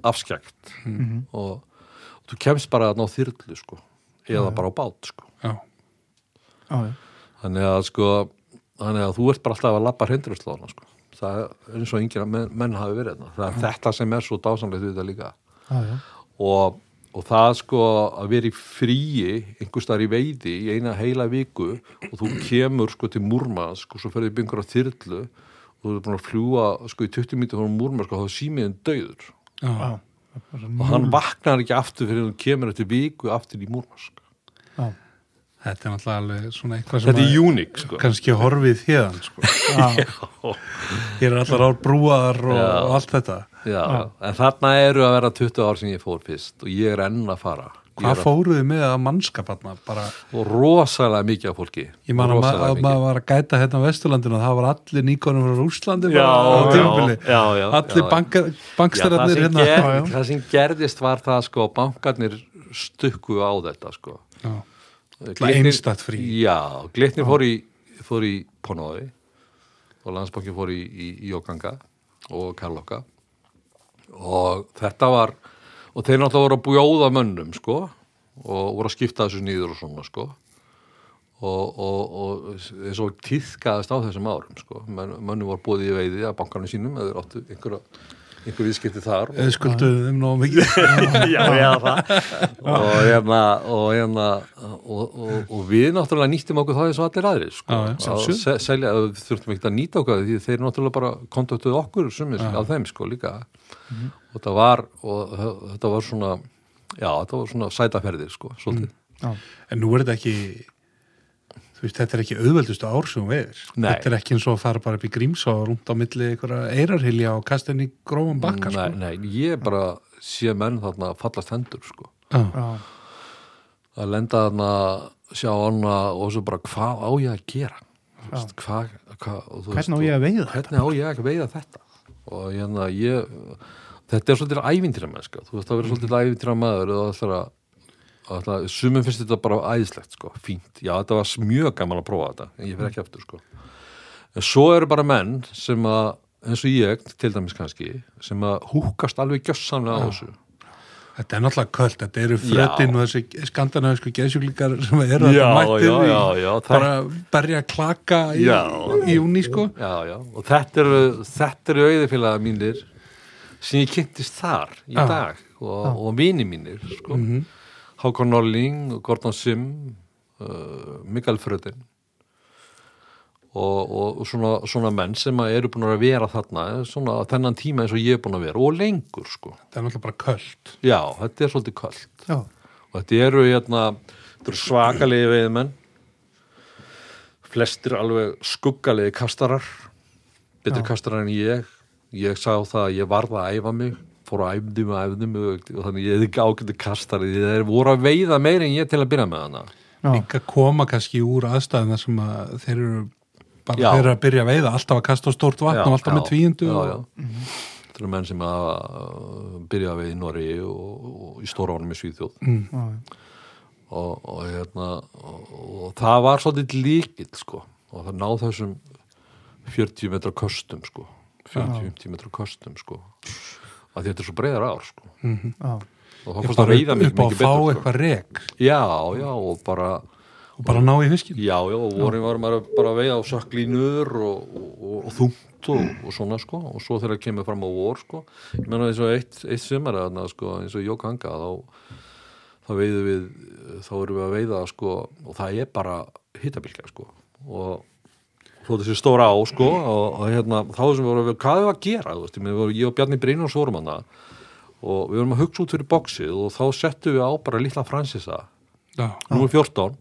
C: afskjækt og, og þú kemst bara á þyrlu sko, eða bara á bát sko
B: já.
C: þannig að sko þannig að þú ert bara alltaf að labba hreindirustlóðana sko. það er eins og enginn menn, menn hafi verið það er þetta sem er svo dásamlegt við þetta líka
A: já, já.
C: og, og það sko að vera í fríi einhvers staðar í veiði í eina heila viku og þú kemur sko til Múrmansk og svo ferði upp einhverja þyrlu og þú er búin að fljúa sko í 20 mítur frá Múrmansk og þá er símiðin döður
B: já,
A: já.
C: og hann vaknar ekki aftur fyrir hann kemur eftir viku aftur í Múrmansk
A: já.
B: Þetta er náttúrulega alveg svona eitthvað sem
C: þetta er uník sko
B: kannski horfið hérðan sko.
A: já.
B: hér er allar ár brúar og,
C: Já.
B: og allt þetta
C: Já, en þarna eru að vera 20 ár sem ég fór fyrst og ég er enn að fara
B: hvað
C: að-
B: fóruðu með að mannskap bara,
C: og rosalega mikið af fólki
B: ég man að, maður var að gæta hérna á Vesturlandinu og það var allir nýkonum frá Rúslandi
C: Já,
B: bara á
C: já, já, já,
B: allir
C: já. Já, sem
B: hérna
C: ger,
A: Já, já.
C: það sem gerðist var það sko bankarnir stukku á þetta sko
B: Já. Einstakt frí.
C: Já, Glitnir fór í, fór í Ponói og landsbankin fór í, í, í Jókanga og Karloka og þetta var og þeir náttúrulega voru að bjóða mönnum sko og voru að skipta þessu nýður og svona sko. Og, og, og eins og tíðkaðist á þessum árum sko. Menn, mönnum voru búið í veiði að bankarnir sínum eða áttu einhverja einhver viðskipti þar. Og,
B: Eða skulduðu þeim nóg mikið.
C: Já, já, það. Og hérna og, hérna, og, og, og við náttúrulega nýttum okkur það eins og allir aðrir sko.
B: Já, já,
C: að
B: sjálfsögðu.
C: se- selja, að við þurftum ekki að nýta okkur því þeir náttúrulega bara kontaktuðu okkur sumir af þeim sko líka. Og þetta var og þetta var svona já, þetta var svona sætaferðir sko, svolítið.
A: Já.
B: En nú er þetta ekki þú veist, þetta er ekki auðveldustu ár sem hún veður
C: Nei.
B: þetta er ekki eins og að fara bara upp í grímsá rúnt á milli einhverja eirarhilja og kasta henni grófum bakka sko.
C: nei, nei, ég bara sé menn þarna fallast hendur sko.
B: Já.
A: Já,
C: að lenda þarna sjá hana og svo bara hvað á ég að gera? Þú veist, hvað, hvað, og þú
A: Hvernig á ég að veiða
C: hvernig á ég að veiða þetta? Og hérna ég þetta er svolítið ævintýra mennska þú veist það verður svolítið ævintýra maður og það ætlar að að sumum finnst þetta bara æðislegt sko, fínt, já þetta var mjög gaman að prófa þetta, en ég fyrir ekki eftir sko. En svo eru bara menn sem að eins og ég, til dæmis kannski sem að húkast alveg gjössamlega á þessu.
B: Þetta er náttúrulega köld, þetta eru frötin og þessi skandinavisku geðsjúklingar sem eru mættir
C: já,
B: í- bara berja klaka í, í júni sko.
C: Já, já, og þetta eru eru auðifélaga mínir sem ég kynntist þar í
B: Já.
C: dag og, og vini mínir sko. Hákon Norling, Gordon Sim uh, Mikael Fröðin og, og, svona, svona menn sem að eru búin að vera þarna svona þennan tíma eins og ég er búin að vera og lengur sko,
B: þetta er náttúrulega bara köld.
C: Já, þetta er svolítið kvöld
A: já,
C: og þetta eru, hérna, þetta eru svakalegi veiðmenn flestir alveg skuggalegi kastarar. Betri kastarar en ég. Ég sá það að ég varð að æfa mig fór að æfði mig og æfði mig og þannig ég er ekki ágændi kastari því. Þeir voru að veiða meira en ég til að byrja með hana.
A: Já,
B: líka koma kannski úr aðstæðum þar sem að þeir eru bara
C: Já.
B: þeir eru að byrja að veiða alltaf að kasta á stórt vatn og alltaf
C: já,
B: með tvíundu
C: já,
B: og...
C: já. þetta eru menn sem að uh, byrja að veiða í Norri og, og í stóra ánum í Svíþjóð.
A: Já,
C: og, og, hérna, og, og það var svolítið líkill sko. Og það náð þessum 40 metra köstum sko. 40-50 metra köstum sko að þetta er svo breiðar ár sko.
A: Já,
C: og þá fórst að veiða mikið,
B: upp á að
C: mikið
B: fá
C: betur sko.
B: eitthvað rek.
C: Já, já, og bara
B: og bara ná í fiskin
C: já, já, og vorum var maður bara að veiða á sökklínur og, og, og, og þungt og, og svona sko. Og svo þegar það kemur fram á vor sko. Ég menna eins og eitt, eitt sumar þarna, sko, eins og Jókanga þá, þá veiðum við þá erum við að veiða sko og það er bara hittabilgja sko. Og svo þessi stóra á sko og, og hérna þá sem við vorum að hvað er að gera þú veist, ég, meina, ég og Bjarni Brynjars vorum hana og við vorum að hugsa út fyrir boxið og þá settum við á bara litla Fransisa
B: já,
C: númer 14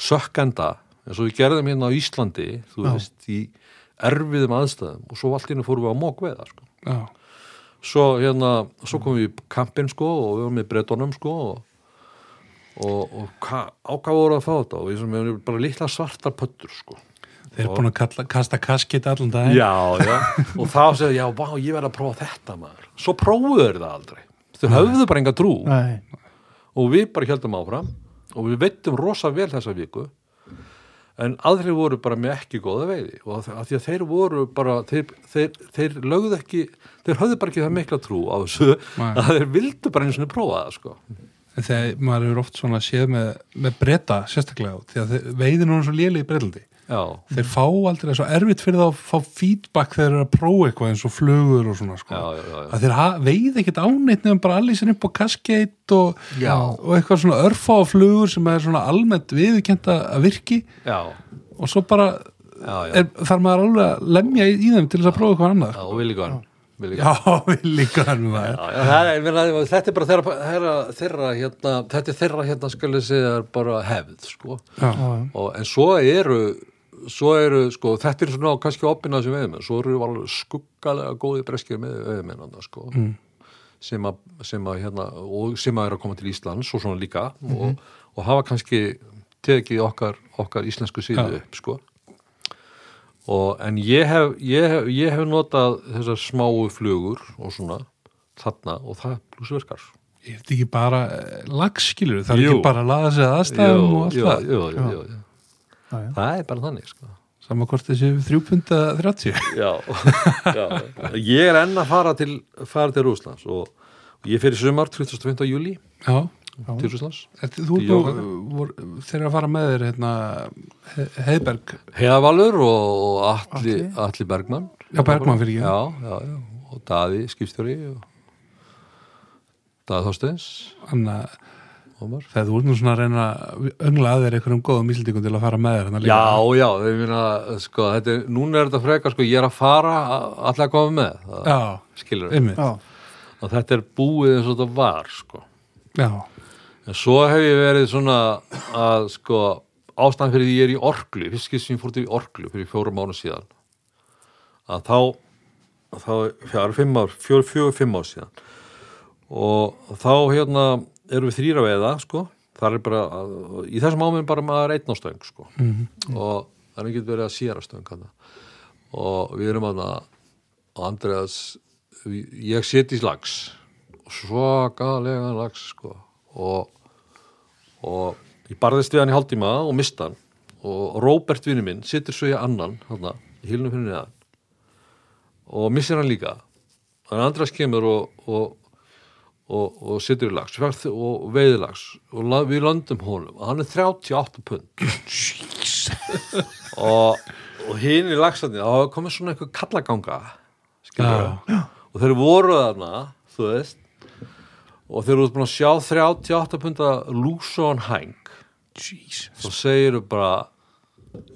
C: sökkenda eins og við gerðum hérna á Íslandi þú
B: Já.
C: veist í erfiðum aðstæðum og svo allt inni fórum við á mókveða sko.
B: já,
C: svo hérna svo komum við í kampinn sko og við vorum með brettunum sko og, og, og hva, á hvað voru að fá þetta og við sem við erum bara litla svartar pöttur sko
B: þeir eru búin að kalla, kasta kaskit allan dag
C: já, já, og þá segja já, vá, ég verð að prófa þetta maður. Svo prófuðu þeir það aldrei. Þau höfðu bara enga trú.
A: Nei,
C: og við bara heldum áfram. Og við veitum rosa vel þessa viku. En aðrir voru bara með ekki góða veiði. Og að því að þeir voru bara þeir, þeir, þeir lögðu ekki þeir höfðu bara ekki það mikla trú á þessu
B: Nei.
C: að þeir vildu bara eins og prófa það sko.
B: En þegar maður er oft svona séð með, með breyta sérstaklega því að veiðin er svo léli í breytaldi
C: já,
B: þeir fá aldrei, það er svo erfitt fyrir þá að fá feedback þegar þeir eru að prófa eitthvað eins og flugur og svona sko.
C: Já, já, já, já.
B: að þeir veiða ekkert áneitt nefnum bara allir sinni upp á kaskeitt og, og eitthvað svona örfá flugur sem er svona almennt viðurkenda að virki.
C: Já,
B: og svo bara
C: já, já.
B: er, þarf maður alveg að lemja í, í þeim til þess að prófa eitthvað annað.
C: Já og líka
B: Já, við líka hann með það
C: er, þetta er bara þeirra, þeirra, þeirra hérna, þetta er þeirra hérna skal ég segja bara hefð sko.
B: Já,
A: já,
C: og, en svo eru svo eru, sko, þetta er svona kannski opinað sem veiðmenn, svo eru alveg skuggalega góði breskir með veiðmenn sko, mm. sem að, sem að hérna, og sem að er að koma til Íslands og svona líka og, og hafa kannski tekið okkar, okkar íslensku síðu upp, sko. Og, en ég hef, ég, hef, ég hef notað þessar smáu flugur og svona þarna og það plusverkar
B: ég veit ekki bara eh, lagskilur, það er ekki bara að laða sig að aðstæðum og allt það?
C: jú, jú, jú, jú.
A: Já, já.
C: það er bara þannig sko.
B: Saman hvort þessi þrjú punda 30
C: já, já. ég er enn að fara til, fara til Rúslands og ég fer í sumar 25. júli
B: Já,
C: til Rúslands
B: Ertu- þú eru að fara með þér hérna, He- Heiðberg
C: Heiðavalur og, Atli.
A: Atli
C: Bergmann
B: Já, Bergmann fyrir ekki.
C: já, já, já, og Daði skipstjóri og Daði Þorsteins
B: Þannig að
C: Ómar.
B: þegar þú ert nú svona að reyna að öngla að þér einhverjum góðum íslendingum til að fara með þér hérna líka.
C: Já, já, ég meina, sko, þetta er, núna er þetta frekar, sko, ég er að fara allir að koma með, það,
B: Já,
C: skilur
B: einmitt.
A: Já,
C: og þetta er búið eins og þetta var, sko.
B: Já,
C: en svo hef ég verið svona að, sko, ástæðan fyrir því ég er í Orklu, fyrst skil sem ég fór til í Orklu fyrir fjórum mánu síðan að þá þá, fjár, fimm ár, fjór, fjór, fimm ár síðan. Og þá hérna erum við þrýra veiða, sko það er bara, í þessum áminn bara maður einn á stöng, sko
B: Mhm.
C: og það er ekki verið að séra stöng hana. og við erum að og Andreas ég seti í lags svakalega lags sko. og, og ég barðist við hann í hálftíma og mista hann og Róbert vinur minn situr svo í annan hana, í hilnum fyrir neðan og missir hann líka þannig að Andreas kemur og, og og, og situr í lags og, og veiði lags. Og la, við landum honum. Og hann er 38 pund. Og, og hinn í lagsandi þá komið svona eitthvað kallaganga skilur og þeir voru þarna þú veist og þeir eru búin að sjá 38 punda lúsón hæng.
A: Jeez
C: þá segir þau bara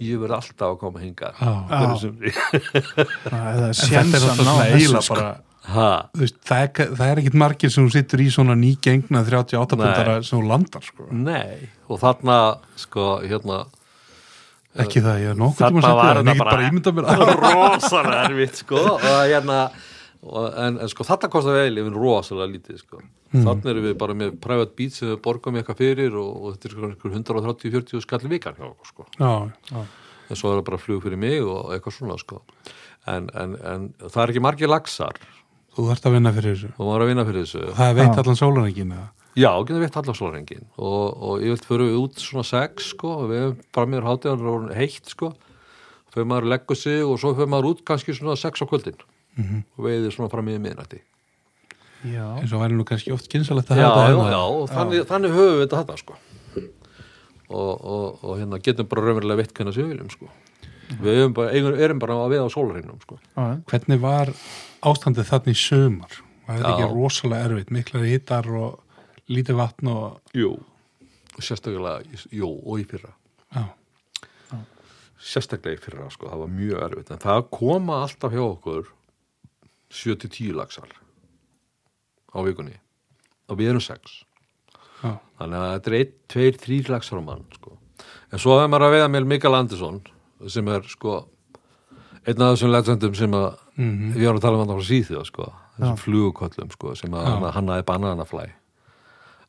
C: ég verð alltaf að koma hinga hverju sumri
A: Það er
B: er
A: að ná
B: svona
A: þessu sko.
B: Veist, það, er, það er ekkit margir sem sittur í svona nýgengna 38
C: Nei.
B: pundara sem landar sko.
C: nei og þarna sko hérna
B: ekki það, ég er nokkuð
C: Þarna
B: tíma að setja það en ég get
C: bara-
B: ímynda mér að
C: rosalega erfitt sko og hérna og, en, en sko þetta kostar vel yfir rosalega lítið sko. Þannig erum við bara með private beat sem við borgum eitthvað fyrir og, og þetta er sko einhver 130-40 skall vikan hjá okkur sko.
B: Já, já,
C: en svo er það bara flug fyrir mig og eitthvað svona sko. En, en, en það er ekki margir laxar
B: þú þarft að vinna fyrir þessu.
C: Og maður er að vinna fyrir þessu
B: það er veitt allan sólarengin eða?
C: já, getur veitt allar slórengin og, og ég vilt fyrir við út svona sex sko og við hefum bara mér hátíðan og heitt sko. Fyrir maður leggur sig og svo fyrir maður út kannski svona sex á kvöldin. Og veiðir svona fram í miðnætti.
A: Já,
B: eins og væri nú kannski oft kynsalegt að hafa þetta
C: já, og þannig, þannig höfum við þetta þetta sko. Og, og, og hérna getum bara raunverulega veitt hvernig við viljum sko við erum bara, erum bara að veiða á sólarhinnum sko.
A: Já,
B: hvernig var ástandið þannig í sömar var þetta
C: Já.
B: ekki rosalega erfitt? Miklar hittar og lítið vatn og
C: jú, sérstaklega jú, og í fyrra.
B: Já,
C: sérstaklega í fyrra sko, það var mjög erfitt. En það koma alltaf hjá okkur 7-10 laxar á vikunni. Og við erum 6
B: já,
C: þannig að þetta er 1, 2, 3 laxar á mann sko. en svo hefur maður að veiða með Mikael Andersson sem er sko einn af þessum legendum sem að
B: Mhm.
C: við erum að tala um hann frá síðið sko, þessum
A: Já.
C: flugukollum sko, sem að hann, hann aði bananaflæ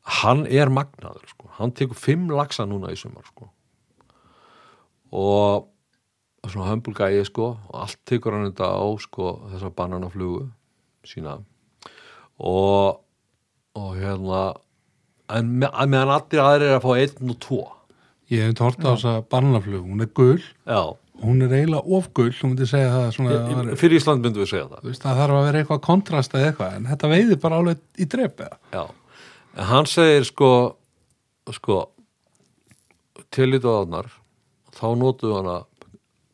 C: hann er magnaður sko. hann tekur 5 laxa núna í sumar sko. og svona hömbulgæði sko, og allt tekur hann þetta á sko, þessa bananaflugu sína og og hérna en me- að meðan allir aðrir er að fá einn og tvo
B: ég hef hort á þessa barnaflug hún er gul,
C: já,
B: hún er eiginlega of gul þú myndi segja það svona það var-
C: fyrir Ísland myndum við segja það.
B: Þú veist, það þarf að vera eitthvað kontrast eða eitthvað en þetta veiði bara alveg í drep eða?
C: Já, en hann segir sko sko til í dóðarnar þá notuðu hana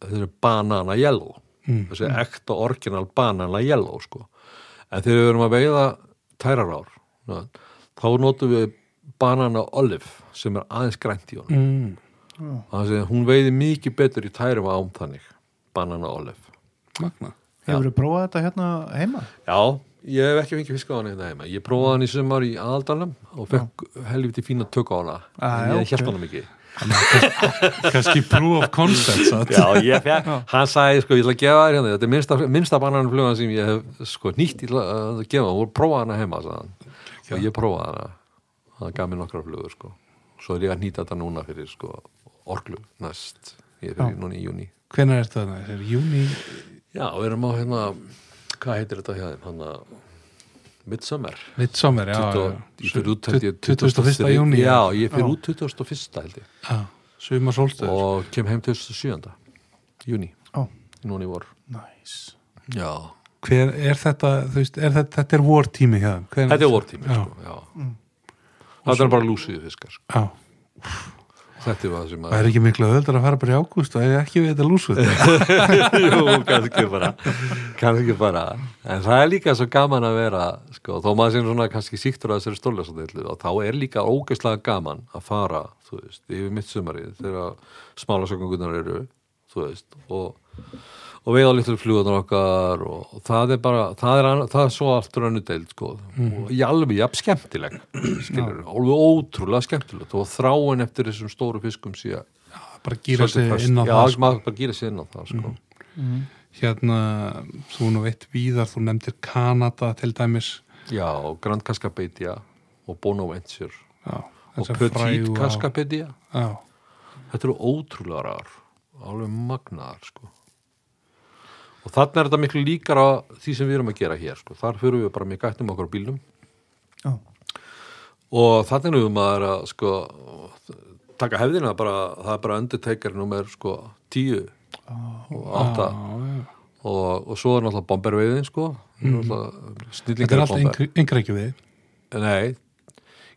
C: þessi banana yellow.
B: Mm.
C: þessi ekta orginal banana yellow sko. En þegar við erum að veiða tærarár na, þá notum við banana olive sem er aðeins grænt í honum
B: mm.
C: þannig að hún veiði mikið betur í tærum ám þannig banana olive
B: magna
A: hefur þið prófað þetta hérna heima?
C: Já, ég hef ekki fengið fisk á hana hérna heima. Ég prófaði hann í sumar í aðaldalum og fekk helviti fína tök á hana.
A: Ah,
C: en ég held
A: ok.
C: hana mikið.
B: kannski proof of concept satt.
C: Já, ég fekk, hann sagði, sko, ég ætla að gefa þér hérna, þetta er minnsta, minnsta bananflugan sem ég hef, sko, nýtt ég ætla að gefa, og prófaði hana heima, sagði hann. Og ég prófaði hana. Það gaf mér nokkra flugur, sko. Svo er ég að nýta þetta núna fyrir, sko, orglu næst. Ég er fyrir núna í júni.
B: hvenær er þetta? er júni
C: Já, við erum á, hérna, hvað heitir þetta hjá þeim? Hann að Midsummer.
B: Midsommer, já,
C: 20
B: já.
C: ég fyrir út held ég
B: 21. júni
C: já, ég fyrir út 21. held ég
B: já, sumar sólstöður
C: og kem heim 27. júni, núna í vor
A: næs
C: já,
B: Hver er þetta, þú veist, er þetta, þetta er vor tími hjá þeim Hver,
C: þetta er vortími
B: Já.
C: sko, já. Þetta er bara lúsiði fiskar sko.
B: Já,
C: þetta er það sem
B: það er ekki miklu öðvöldar að fara bara í ágúst og ekki við þetta lúsuð
C: Jú, kannski bara kannski bara, en það er líka svo gaman að vera, sko, þó maður sé svona kannski síktur að þessari stórlesandillu og þá er líka ógeðslega gaman að fara þú veist, yfir mitt sumarið þegar smálasökungunar eru þú veist, og og veiða litlu flugunar okkar og það er bara, það er, anna- það er svo aftur önnu deild, sko, og ég alveg jafn skemmtileg, skilur, alveg ótrúlega skemmtilegt. Og þráin eftir þessum stóru fiskum síðan
B: bara gýra sig inn á
C: föst. Já,
B: það sko.
C: maður bara gýra sig inn á það sko.
B: hérna, þú nú veit víðar þú nefndir Kanada til dæmis.
C: Já, og Grand Cascapedia og Bonaventure.
B: Já,
C: og Petit
B: á-
C: Cascapedia
B: já,
C: Þetta eru ótrúlega rar alveg magnaðar sko. Og þannig er þetta miklu líkara því sem við erum að gera hér sko. þar fyrir við bara með gættum okkur á bílnum.
A: Já,
C: og þannig erum maður að sko, taka hefðina bara, það er bara Undertaker nummer sko, tíu og átta.
B: Já.
C: og, og svo er náttúrulega bomberveiðin sko, mm.
B: þetta er
C: snillingar
B: allt yngri- yngreikju við.
C: Nei,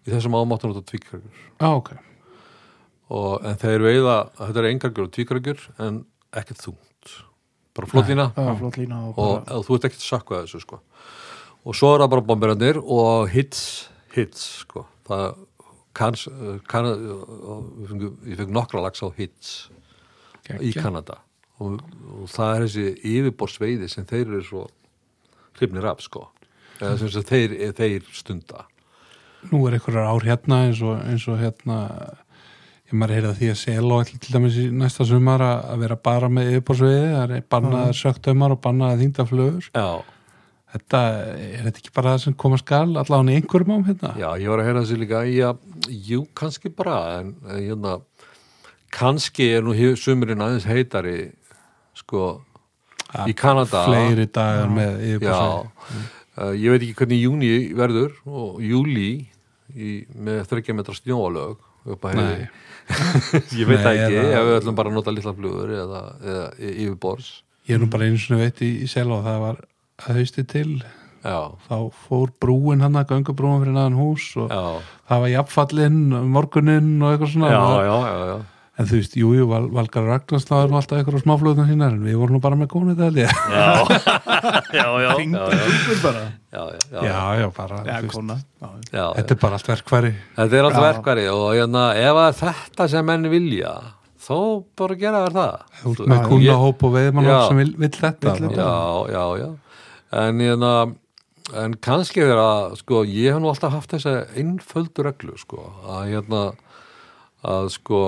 C: í þessum ámáttan út á tvíkrækjur
B: já, ok,
C: og, en þeir veiða, þetta er engargjur og tvíkrækjur en ekkert þungt bara flottlína
A: og
C: og, og þú ert ekkert að sakka þessu sko. Og svo er það bara bomberandir og hits, hits sko. Það kanns, kann, ég fengi, ég fengi nokkra lags á hits í
B: Geggjað.
C: Kanada. Og, og það er þessi yfirborsveiði sem þeir eru svo hrifnir af sko. Eða sem sem þeir, þeir stunda.
B: Nú er einhverjar ár hérna eins og, eins og hérna ég maður heyrði að því að sel og til dæmis í næsta sumar að að vera bara með yfirbórsviði, það er bannaðar söktaumar og bannaðar þingdaflögur
C: Já,
B: þetta, er þetta ekki bara það sem koma skal allavega í einhverjum ám hérna?
C: Já, ég var að heyra þessi líka já, jú, kannski bara en, hérna, kannski er nú sumurinn aðeins heitari sko, í Kanada.
B: fleiri dagar með
C: Já,
B: yfirbórsviði
C: uh, ég veit ekki hvernig júni verður og júli í, með þryggja metra snjóalög upp að
B: Nei.
C: Ég veit það
B: Nei,
C: ekki,
B: eða-
C: ef við ætlum bara að nota litla flugur eða, eða yfirbors
B: ég er nú bara einu svona veit í, í sel og það var að hausti til.
C: Já,
B: þá fór brúin hann að göngubrúin fyrir naðan hús og
C: já,
B: það var jafnfallinn morguninn og eitthvað svona.
C: Já, já.
B: En þú veist, jú, jú, Val, Valgar Ragnars er nú alltaf eitthvað smáflöðunar sínar en við vorum nú bara með gónið það held ég.
C: Já, já, já, já, já, já,
B: já, já, bara
A: Já,
B: þú veist,
A: kona. Já,
C: já,
B: þetta er bara allt verkværi
C: Þetta er alltaf
A: Já.
C: verkvari og hérna, ef að þetta sem menn vilja þá bara gera þér það.
B: Með kúnahóp og veðmann sem vil, vil þetta
A: Vill
B: þá-
C: Já, já, já. En, hérna, en kannski er að sko, ég hef nú alltaf haft þessa einföldu reglu sko, að hérna að sko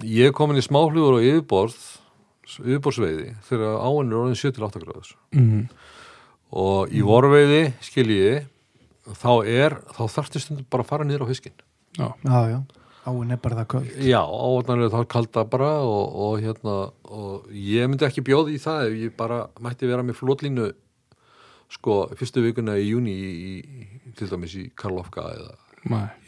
C: ég er komin í smáflugur og yfirborð yfirborðsveiði þegar áinn er orðin 7-8 gráðus
B: Mhm.
C: og í vorveiði skiljiði þá er, þá þarftu stundum bara að fara niður á fiskin
B: já,
A: já, já, áin er bara það köld
C: Já, ávarnar er þá kalda bara og, og hérna og ég myndi ekki bjóði í það ef ég bara mætti vera með flotlínu sko fyrstu vikuna í júni í, í, til dæmis í Karlofka eða.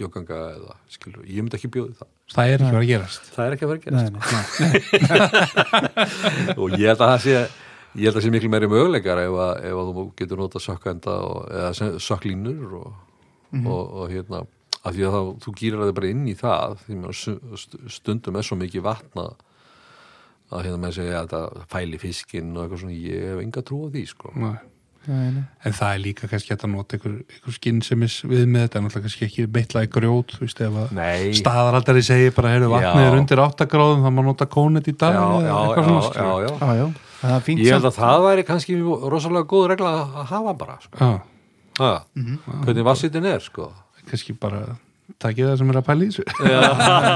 C: Jóganga eða skilur, ég myndi ekki bjóði það.
B: Það er ekki að gerast.
C: Það er ekki að vera að
A: Nei,
C: gerast.
A: nei,
C: og ég held að það sé ég held að það sé miklu meiri möguleikar ef að, ef að þú getur nota sökkenda og, eða sökklínur og, og, og hérna af því að þá, þú gýrar það bara inn í það því að stu- stundum er svo mikið vatna að hérna með segja að þetta fæli fiskinn og eitthvað svona, ég hef enga trú á því sko.
B: Nei. En það er líka kannski að nota einhver, einhver skynnsemis við með þetta. En alltaf kannski ekki beitla í grjót þú veist staðaraldari segir bara heyrðu vatnið er undir 8 gráðum þá má nota kónet í dag
C: já, já, já,
B: svona,
C: já,
B: skilur.
C: já.
A: Já, já, það er
C: Ég held að það væri kannski rosalega góð regla að hafa bara sko.
B: Já,
C: ha, hvernig vassitinn er sko.
B: kannski bara takið það sem er að pæla í þessu.
C: Já,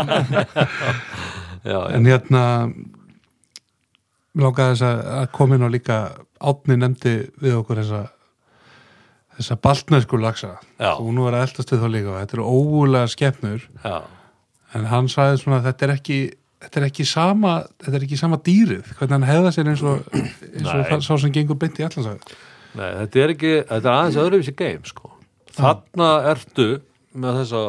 C: já,
B: en hérna mér langaði þess að inn á líka átni nefndi við okkur þessa þessa baltnesku lagsa og nú er að eldast við þá líka þetta eru ógulega skepnur.
C: Já,
B: en hann sagði svona að þetta er ekki þetta er ekki sama, þetta er ekki sama dýrið. Hvernig hann hefða sér eins og, eins og það, sá sem gengur beint í allansæð
C: Nei, þetta er ekki, þetta er aðeins öðruvísi game sko. Þarna ertu með þessa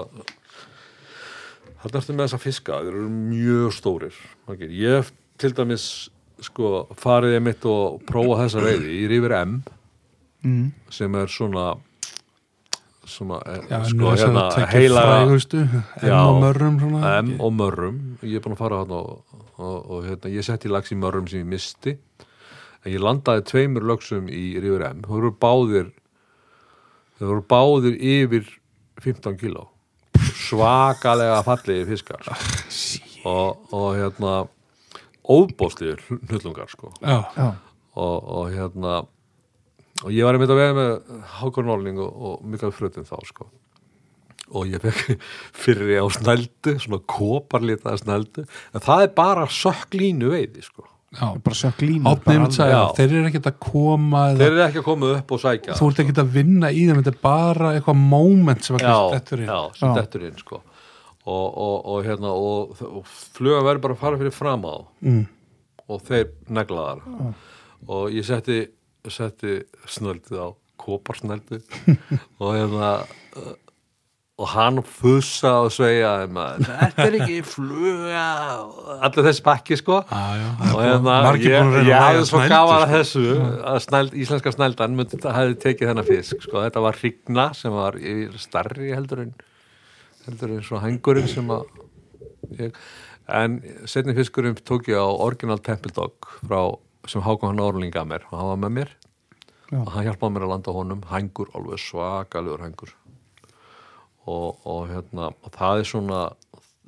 C: þarna ertu með þessa fiska, þeir eru mjög stórir. Ég til dæmis sko farið ég mitt og prófa þessa veiði í Rífur M
A: mm.
C: sem er svona svona eh,
B: Já,
C: sko hérna
B: heila M og mörrum svona
C: M og mörrum. Ég er búin að fara hann og, og, og hérna, ég setti lags í mörrum sem ég misti en ég landaði tveimur lögsum í Rífur M. Þau voru báðir þau voru báðir yfir 15 kíló. Svakalega fallegi fiskar. Og, og hérna óbóðsliður hnullungar sko.
B: Já,
A: Já,
C: og, og hérna og ég var einmitt að vega með Hákon Norling og, og Mikael Frutin þá sko. Og ég fekk fyrir á snældu svona koparlitaða snældu en það er bara sökklínu veiði sko.
B: Já.
A: Bara sökk línu
B: þeir eru ekkert að koma
C: þeir eru ekki að koma upp og sækja
B: þú ert ekkert að vinna í þeim þetta er bara eitthvað moment sem kannski dettur inn.
C: já, sem
A: Já.
C: dettur inn sko og, og, og hérna og, fluga verður bara að fara fyrir fram á
B: mm.
C: og þeir neglaðar og ég setti, setti snöldið á koparsnöldu og hérna og hann fussa og sveia þetta er ekki fluga. Allir þessi pakki sko.
B: Já, já,
C: og hérna ég, hafði svo gaman að
B: sko.
C: þessu að snæld, íslenska snældan myndi, hefði tekið þennan fisk sko. þetta var hrigna sem var starri heldur en heldur en svo hengurinn sem að ég, en setni fiskurinn tók ég á Original Temple Dog frá, sem Hákon hann Orling gaf mér. Og hann var með mér.
A: Já.
C: og hann hjálpaði mér að landa honum. Hængur, alveg svakalegur hængur. Og, og hérna og það er svona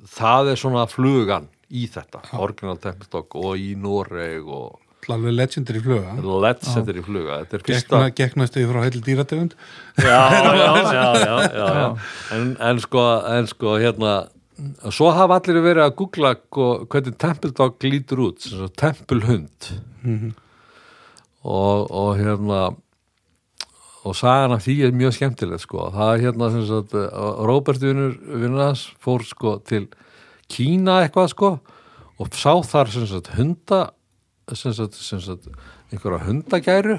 C: það er svona flugan í þetta Original Temple Dog og í Noreg og
B: alveg legendir í fluga.
C: Er í fluga. Fyrsta
B: Gekna, geknastu frá heilu dýrategund.
C: Já, já, já, já. En, en sko en sko hérna svo hafa allir verið að googla hvernig Temple Dog lítur út sem sagt Temple hund. Og, og hérna og sagan af því er mjög skemmtilegt sko. það er hérna sem sagt Robert vinnars fór sko til Kína eitthvað sko og sá þar sem sagt hunda sem sagt, sem sagt einhverja hundagæru.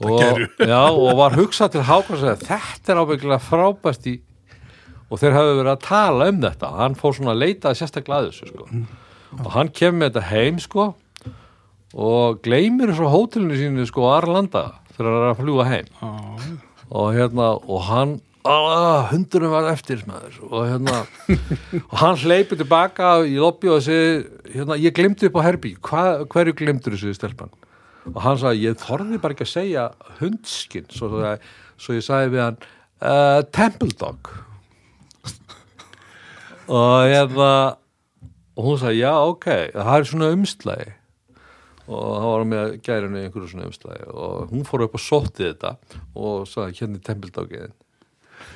C: Og, já, og var hugsað til Hákon sagði þetta er ábyggilega frábært í og þeir hafa verið að tala um þetta. Hann fór svona að leita að sérstaklega að þessu sko. og hann kemur með þetta heim sko og gleymir á hótelinu sínu sko að Arlanda þegar hann er að fljúga heim. Og hérna og hann ah, hundurinn var eftir maður. Og hérna og hann hleypur tilbaka í lobby og segi hérna, ég glemdi upp á herbi Hva, hverju glemdur þessu stelpan. Og hann sagði, ég þorði bara ekki að segja hundskinn svo, svo, svo ég sagði við hann uh, Temple Dog. Og hérna og hún sagði, já, ok það er svona umslægi og hann var með gærinu einhverju svona umslægi og hún fór upp og sótti þetta og sagði, hérna er Temple Dogið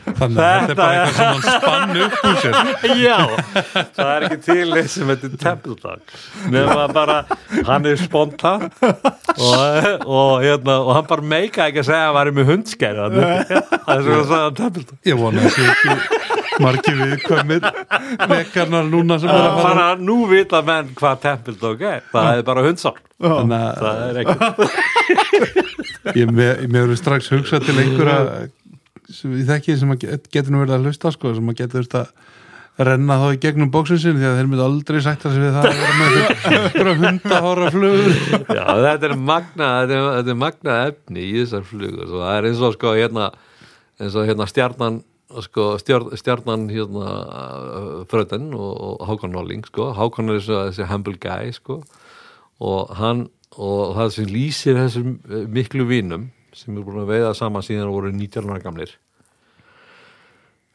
B: þannig að þetta er bara eitthvað sem hann spann upp úr sér.
C: Já, það er ekki til eins sem þetta er Temple Dog nema bara, hann er spontan og, og, hérna, og hann bara meika ekki að segja að hann væri með hundskæri það er sagði Temple Dog
B: ég vona að sé ekki margir viðkvæmir vekarnar núna sem er að fara.
C: Bara nú vita menn hvað Temple Dog er það er bara hundsál
B: þannig að
C: það er ekki
B: ég me- mér verður strax hugsað til einhverja sem ég þekki sem getur nú verið að hlusta sko, sem getur þurft að renna þá í gegnum bóksin sin því að þeir myndi aldrei sagt að það að vera með hundahóra flugur
C: Já, þetta er magna þetta er, þetta er magna efni í þessar flugur það er eins og sko hérna eins og hérna stjarnan sko, stjár, stjarnan hérna fröten og, og Hákon Nolling sko, Hákon er þessi, humble guy sko og hann og það sem lýsir þessum miklu vinum sem er búin að veiða saman síðan voru 19 ára gamlir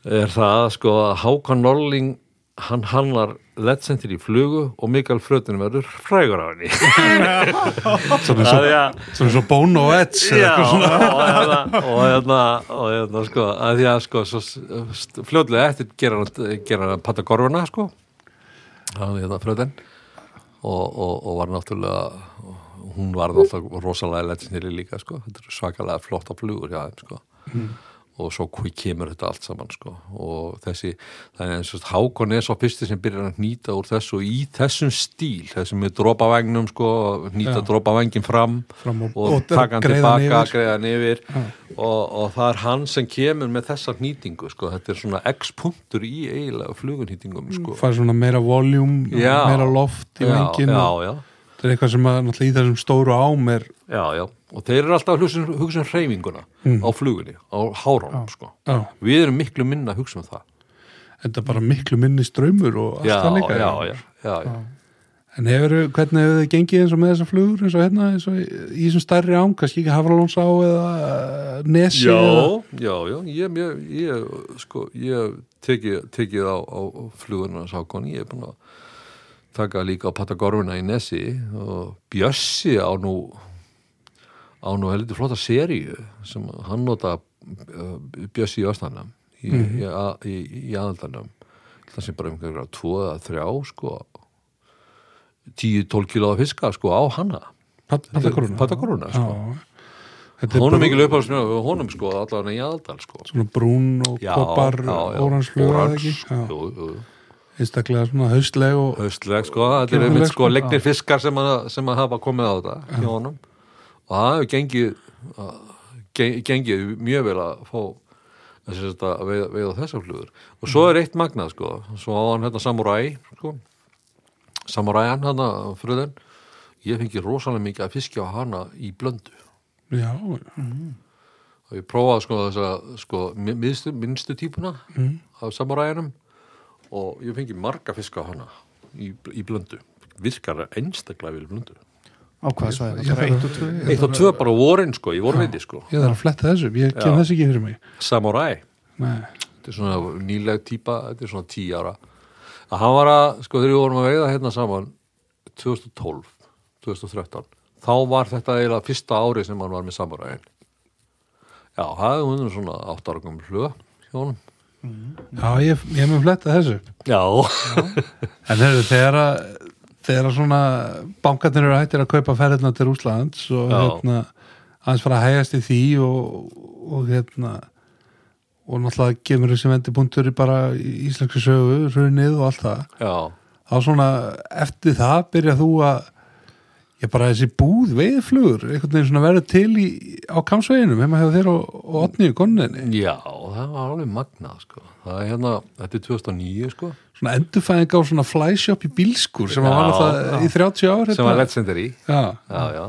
C: er það sko að Hákon Nolling hann hannar lettsendir í flugu og Mikael Frötin verður frægur á henni
B: svo,
C: er að
B: svona svo bone og edge eða
C: Já,
B: eitthvað svona.
C: og hérna, og hérna, og hérna, sko, að því að, sko, svo fljótlega eftir gera hann, gera hann Patakorfuna, sko, hann, hérna, fröðin, og, og, og var náttúrulega, hún var náttúrulega rosalega legendary líka, sko, þetta er svakalega flotta flugur hjá þeim, sko, og svo kemur þetta allt saman, sko, og þessi, það er eins og Hákon er svo fyrsti sem byrjar að nýta úr þessu og í þessum stíl, þessum með dropavægnum, sko, nýta
B: Já.
C: dropavængin fram,
B: Fram og-
C: og, taka hann tilbaka,
B: yfir.
C: greiða hann yfir og, og það er hann sem kemur með þessa nýtingu sko. þetta er svona x-punktur í eiginlega flugunýtingum sko.
B: fær svona meira voljúm
C: Já.
B: meira loft í
C: já,
B: vengin
C: já,
B: og
C: já.
B: Þetta er eitthvað sem að náttúrulega í þessum stóru ám er
C: já, já, og þeir eru alltaf að hugsa, um- um hreyfinguna
B: Mm.
C: á flugunni, á háránum sko.
B: já,
C: við erum miklu minna að hugsa um það.
B: Þetta er bara miklu minni strömmur og allt
C: já,
B: það líka
C: já, já, já, já.
B: en hefur, hvernig hefur þið gengið eins og með þessar flugur eins og hérna, eins og í, þessum stærri ám kannski ekki Hafralónsá eða Nesi
C: Já, já, já, ég, ég, ég sko, ég tekið, tekið á, á flugurna sákon, ég er búin að taka líka á Patagorfuna í Nesi og Bjössi á nú á nú heldur flotta seríu sem hann nota uh, Bjössi í Östanam í, í, í, í aðaldanum það sem bara einhverja tvo eða þrjá sko. 10-12 kílóða fiska sko á hanna
B: Pat- Patagorfuna.
C: Patagorfuna sko.
B: Er
C: Honum
B: bara
C: mikil uppáhaldsmjög, honum sko allavega í aðaldal sko.
B: Svona brún og ekki? Já.
C: Jú, jú, jú.
B: Einstaklega svona haustleg og
C: Haustleg sko, þetta er
B: Kjánleg,
C: einmitt sko
B: sko.
C: legnir fiskar sem, að, sem að hafa komið á þetta hjá honum. Og það hefur gengið að- gen- gengið mjög vel að fá að veiða, veiða þessar flugur. Og svo er eitt magnað sko svo á hann hérna samuræ sko. Samuræjan hérna fröðin. Ég fengi rosalega mikið að fiskja á hana í blöndu.
B: Já,
C: og ég prófaði sko þessa sko mi- minnstu, típuna
B: Mm.
C: af samuræjanum og ég fengi marga fiska á hana í, í blöndu. Virkar einstaklega vel í blöndu.
A: Á hvað svæði, eitt og tvö
C: eitt og tvö bara vorin sko, í vorviti sko.
B: Ég þarf að fletta þessu ég kem
C: Já.
B: þess ekki fyrir mig.
C: Samuræ,
B: Nei.
C: þetta er svona nýleg típa, þetta er svona tí ára. Að hann var að, sko þegar við vorum að veiða hérna saman 2012 2013, þá var þetta eiginlega fyrsta ári sem hann var með samuræin já, það er hún svona 8 ára komið hlöð hjá honum
B: já, ég, ég mun fletta þessu upp.
C: já,
B: en heyrðu, þegar að þegar svona bankarnir eru hættir að kaupa ferðina til Úslands og
C: Já.
B: hérna aðeins fara að hægast í því og, og hérna og náttúrulega kemur þessi vendipunktur bara í íslenski sögu, hrunið og allt það
C: já
B: þá svona eftir það byrja þú að ég bara þessi búð veiðflugur einhvern veginn svona verður til í, á kamsveginum heima hefur þér og, otni í konninni
C: Já, það var alveg magnað sko. það er hérna, þetta er 2009 sko,
B: svona endurfæðing á svona flyshop í bílskur sem
C: Já,
B: var alltaf í 30 ár
C: sem var legendary.
B: Já,
C: Já, já.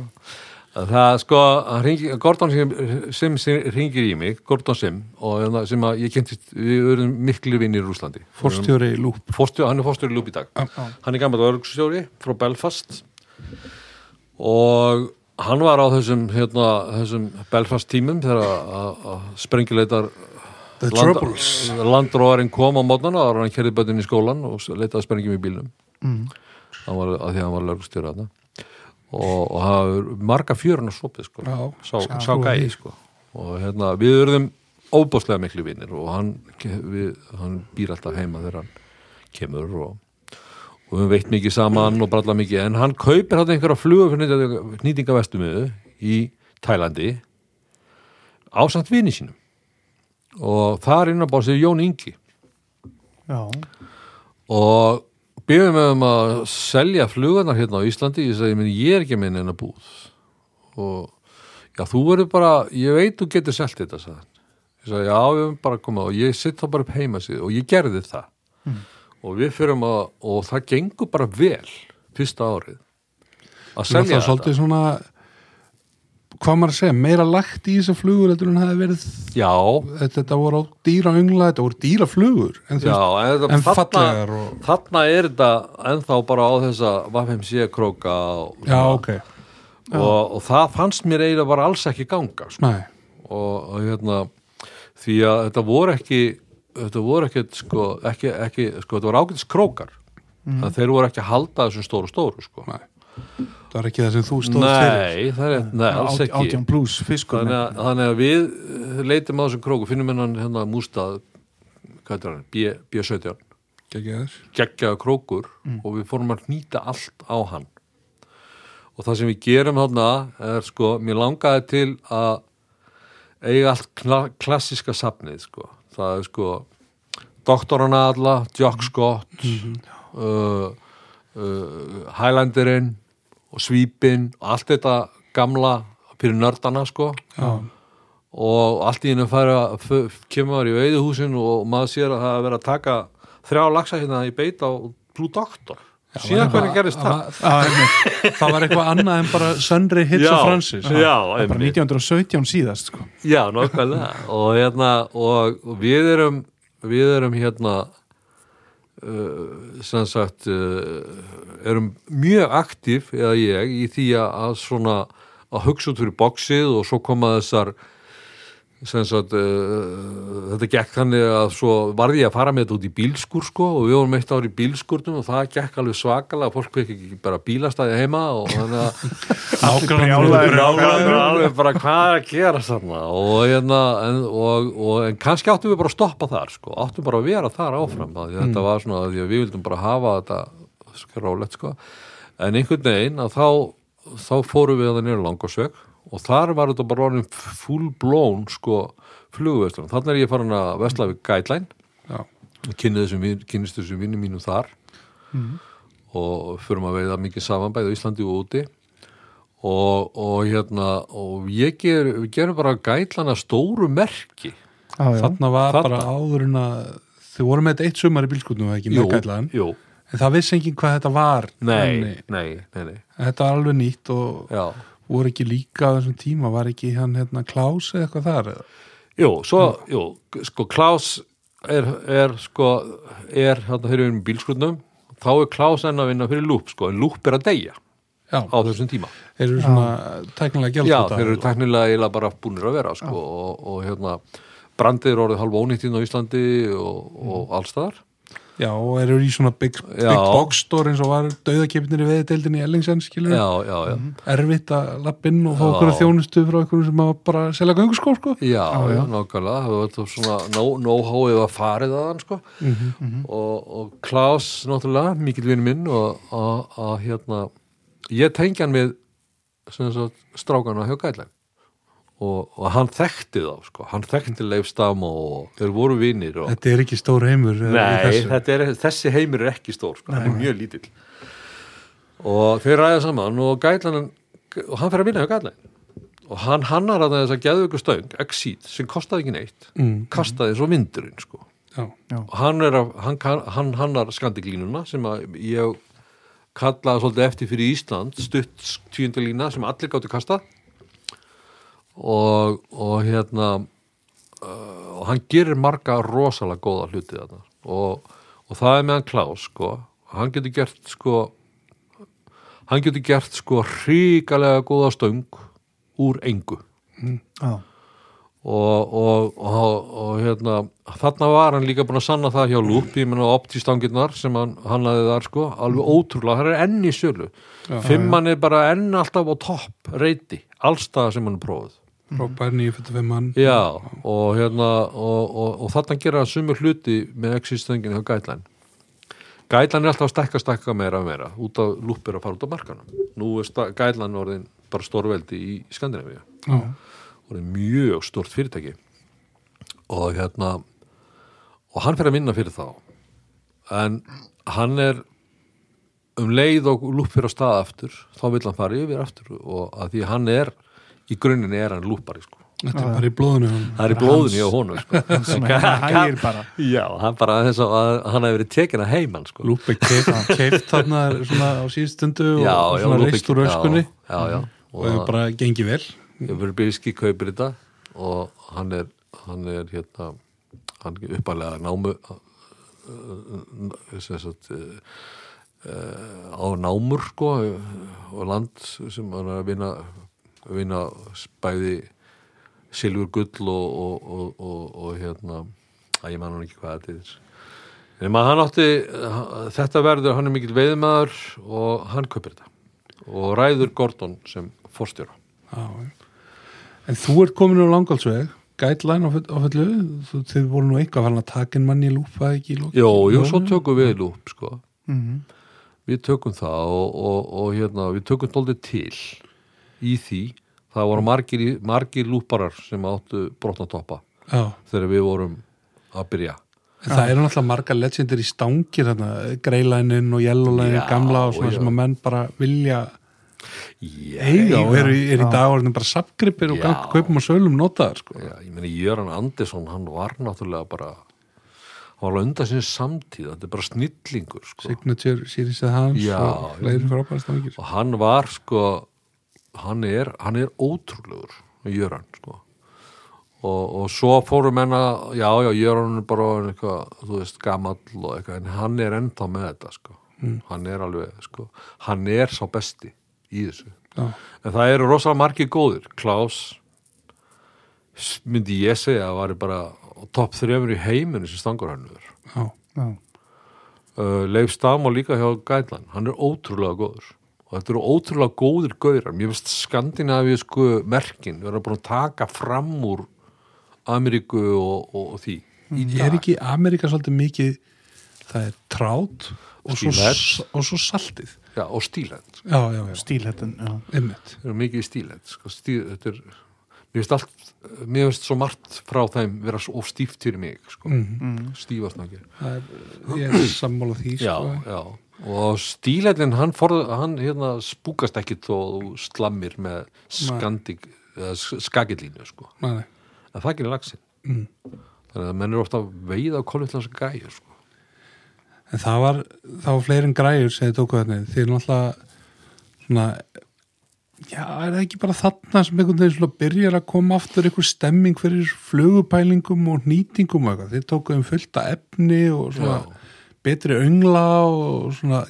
C: Það sko, hann hringi, Gordon sem, sem, sem ringir í mig, Gordon Sim og hérna sem að ég kynntist, við erum miklu vinnir í Rúslandi
B: forstjóri lúp
C: Fórstjóri, hann er fórstjóri lúp í dag.
B: Já.
C: hann er gammal örgstjóri frá Belfast og hann var á þessum hérna, þessum Belfast tímum þegar að- að að sprengjuleitar
B: The Troubles.
C: landróðarinn kom á mótnana og hann kerði bötinn í skólan og leitaði sprengjum í bílnum.
A: Mm.
C: hann var, að því að hann var lögstjóri þarna. Og, og það var marga fjörun að sopið sko,
B: Já,
C: sá,
B: sá-
C: sá gæi sko. Og hérna, við erum óbúslega miklu vinnir og hann, við, hann býr alltaf heima þegar hann kemur og, og við veitt mikið saman og bralla mikið, en hann kaupir hann einhverja flugu fyrir nýtingavestumiðu í Tælandi ásamt vini sínum. Og þar inn á bá sig Jón Ingi.
A: Já,
C: og byrðum við um að selja flugarnar hérna á Íslandi. Ég segi, ég er ekki með neina búð. Og já, þú verður bara ég veit þú getur selt þetta sagði. ég sagði, já, við höfum bara komað og ég sitt þá bara upp heima sig og ég gerði það og við fyrum að og það gengur bara vel fyrsta árið að
B: það
C: selja
B: er svolítið svona hvað maður að segja, meira lagt í þessar flugur en það hefði verið
C: já,
B: þetta, þetta voru á dýra öngla, þetta voru dýra flugur en,
C: já en, þetta-
B: en fallegar og,
C: þarna er þetta ennþá bara á þessa VFMC króka og,
B: já, ok.
C: Og, og það fannst mér eiginlega bara alls ekki ganga sko.
B: Nei,
C: og, og hérna því að þetta voru ekki þetta voru ekkert sko ekki, ekki, sko þetta voru ágætis krókar. Mm. þeir voru ekki að halda þessum stóru stóru sko.
B: Nei. Það var ekki það sem þú stóðst fyrir.
C: nei, það er, nei, alls
A: Át-
C: ekki.
A: átján plus fiskur
C: þannig að, þannig að við eh, leitum á þessum króku, finnum hennan hérna mústað hvað er hann, B, B17
B: Gekkjaður.
C: geggjaða krókur og við fórum að nýta allt á hann. Og það sem við gerum þarna er sko, mér langaði til að eiga allt kla klassiska safnið sko, það er sko doktorana alla, Jock Scott uh, uh, Highlanderinn og Svípin og allt þetta gamla fyrir nördana sko.
B: Já,
C: og allt í hennu kemur í veiðuhúsin og maður sér að það er verið að taka þrjá laxa hérna í beit á Blue Doctor síðan hvernig gerist það
B: það, var eitthvað annað en bara Sundry Hits
C: Já,
B: of Francis
C: já,
A: bara
C: einmitt.
A: 1917 síðast sko.
C: Já, nákvæmlega og hérna og við erum við erum hérna uh, sem sagt uh, erum mjög aktíf eða ég í því að, að svona að hugsa út fyrir bóksið og svo koma þessar sem sagt uh, þetta gekk þannig að svo varði ég að fara með þetta út í bílskur sko og við vorum eitt ár í bílskurnum og það gekk alveg svakalega fólk fekk ekki bara bílastæði heima og þannig að
A: brjálaðir.
C: Brjálaðir, alveg bara hvað er að gera þarna og, hérna, en, og, og, en kannski áttum við bara að stoppa þar sko. áttum bara að vera þar áfram mm. þetta var svona að því að við vildum bara hafa þetta rólegt sko. en einhvern veginn að þá þá fórum við að það nýra langarsveg og þar var þetta bara orðin full blown sko flugvestlun þannig er ég farin að vesla við guideline.
B: Já.
C: kynni þessum, vinnum mínum þar. Og förum að veiða mikið saman bæði á Íslandi og úti. Og, og hérna og ég ger, við gerum bara gætlana stóru merki.
A: Já, já.
B: þarna var
C: Þarna.
B: bara áður en að þau voru með þetta eitt sumar í bílskutnum ekki með gætlaðan,
C: jú,
B: en það vissi enginn hvað þetta var
C: nei, nei, nei, nei.
B: Þetta var alveg nýtt og
C: já,
B: voru ekki líka á þessum tíma, var ekki hann hérna Klaus eða eitthvað þar eða?
C: jú, svo, jú. sko Klaus er, er sko, er hérna þegar við erum í bílskrutnum þá er Klaus enn að vinna fyrir lúp sko, en lúp er að deyja
B: Já,
C: á þessum tíma.
B: Þeir eru svona tæknilega
C: Já,
B: gjaldfóta
C: þeir eru teknilega eiginlega bara búnir að vera sko, og, og hérna brandið er orðið halv ónýttinn á Íslandi og, og allstaðar
B: Já, og eru í svona big,
C: Já.
B: big box store eins og var dauðakipnir í veðdeildin í Ellingsen skilur
C: Já, já, já,
B: erfitt að lappinn og fá
C: Já.
B: okkur þjónustu frá okkur sem að bara selja gönguskó sko.
C: já, já, nákvæmlega. Það var svona know- know-howið að farið að hann sko. Og, og Klaus náttúrulega, mikill vinn minn og að, að hérna ég tengi hann við strákana hjá Gætlæn og, og hann þekkti þá sko. hann þekkti Leif Stam og þeir voru vinnir og
B: Þetta er ekki stór heimur er, í
C: Nei, er, þessi heimur er ekki stór sko, hann er mjög lítill. Og þeir ræða saman og gætlan og hann fer að vinna hjá gætlan og hann hannar að þess að geðu ykkur stöng Exceed, sem kostaði ekki neitt
B: Mm.
C: kastaði og vindurinn sko.
B: Já.
C: og hann, er að, hann, hann hannar skandiglínuna sem að ég kallaði svolítið eftir fyrir Ísland stutt tíundalína sem allir gáttu kastað og, og hérna uh, og hann gerir marga rosalega góða hluti þarna. Og, og það er meðan Klaus sko, hann getur gert sko hann getur gert sko hrikalega góða stöng úr engu.
A: Já.
C: og, og, og, og hérna þarna var hann líka búin að sanna það hjá Loop ég menna optistangirnar sem hann hannaði þar sko, alveg ótrúlega, það er enn í sölu. Fimmann er bara enn alltaf á topp reyti, allstað sem hann prófið
B: Frábær 945 mann.
C: Já, og hérna og, og, og þarna gera sumur hluti með existengin hjá Gætlæn Gætlæn er alltaf að stekka stekka meira og meira út af lúppir að fara út af markanum. Nú er Gætlæn orðin bara stórveldi í Skandinavíu.
B: Já.
C: orðin mjög stort fyrirtæki. Og hérna og hann fyrir að vinna fyrir þá. En hann er um leið og lúppir á stað aftur þá vil hann fara yfir aftur. Og að því hann er í grunninn er hann lúppari sko
B: Þetta er bara í blóðinu hann.
C: það er í blóðinu á honum sko.
A: hann bara
C: já, hann bara þess að hann hefur verið tekin að heimann sko.
B: Lúpi keift, þarna svona á síðstundu
C: já,
B: og svona reist úr öskunni
C: já, já, já.
B: og hefur bara gengið vel
C: ég verið byrski kaupir þetta og hann er hann er hérna hann er uppalega námu uh, sem sagt uh, uh, á námur sko og land sem hann er að vinna vinna bæði silfur gull og, og, og, og, og hérna að ég man hann ekki hvað þetta er. Nema hann átti þetta verður, hann er mikill veiðmaður og hann kaupir þetta. Og ræður Gordon sem fórstjóra.
B: En þú ert komin á langálsveg Guideline á, full- á fullu. Þið voru nú eitthvað fann að takin manni í lúpa ekki í lókin
C: Jó, jú, svo tökum við lúp sko.
A: Mhm.
C: við tökum það og, og, og hérna, við tökum tóltið til í því það voru margir, margir lúparar sem áttu brotnatoppa þegar við vorum að byrja
B: en það eru náttúrulega margar legendir í stangir þarna, greilænin og yellowlænin
C: Já,
B: gamla og svona
C: já.
B: sem að menn bara vilja eiga og eru, eru í
A: Já.
B: dag orðin bara sapgripir og gang, kaupum og sölum notaðar sko.
C: Já, ég meni Jöran Andersson, hann var náttúrulega bara hann var undan sinni samtíð þetta er bara snillingur sko.
B: Signature Series að hans og
C: og hann var sko hann er, hann er ótrúlegur Jöran sko. Og, og svo fórum menna já, já, Jöran er bara eitthvað, þú veist, gamall og eitthvað en hann er ennþá með þetta sko. Hann er alveg, sko hann er sá besti í þessu.
B: Já,
C: en það eru rosalega margir góðir. Klaus myndi ég segja að var bara topp þrefur í heiminu sem stangur hann
B: já,
A: Já.
C: uh, Leif Stam og líka hjá Gætlan hann er ótrúlega góður og þetta eru ótrúlega góðir gaurar. Mér finnst skandinavíu sko merkin vera búin að taka fram úr Ameríku og, og, og því. Í
B: er ekki Amerika svolítið mikið það er trát og svo, og svo saltið?
C: Já, og stílend
B: já, já, já,
A: já.
C: mikið í stílend sko, stíl, þetta er mér finnst allt, mér finnst svo margt frá þeim vera svo stíft fyrir mig sko.
B: mm.
C: stífast nákir
B: það er, ég er sammála því
C: já,
B: sko.
C: já og stílendin hann, hann hérna, spúkast ekki þó slammir með skagillínu sko. En það gerir lagsin
B: Mm.
C: þannig að menn eru ofta að veiða á kolvillansa gæjur sko.
B: en það var þá var fleiri en græjur sem þið tóku þarna því er náttúrulega svona já, er það ekki bara þarna sem einhvern veginn byrjar að koma aftur einhver stemming fyrir flugupælingum og nýtingum og eitthvað, þið tóku um fullta efni og svona
C: Já.
B: Betri öngla og svona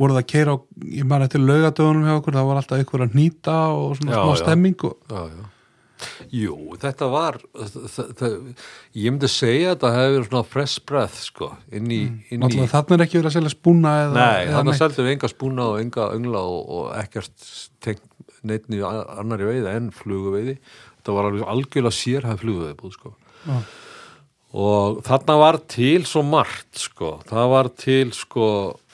B: voruð að keira á, ég man eftir laugadögunum hjá okkur, það var alltaf ykkur að nýta og svona
C: Já,
B: smá
C: já.
B: stemming og
C: já, Jú, þetta var það, það, ég myndi segja að þetta hefði verið svona fresh breath sko, inn í, inn í
B: þarna er ekki verið að selja spúna eða,
C: Nei,
B: eða
C: þannig seldum við enga spúna og enga öngla og, og ekkert tengt neittni annari veiði en fluguveiði. Þetta var alveg algjörlega sérhæð fluguveiði búð sko.
A: Já.
C: Og þarna var til svo margt sko, það var til sko,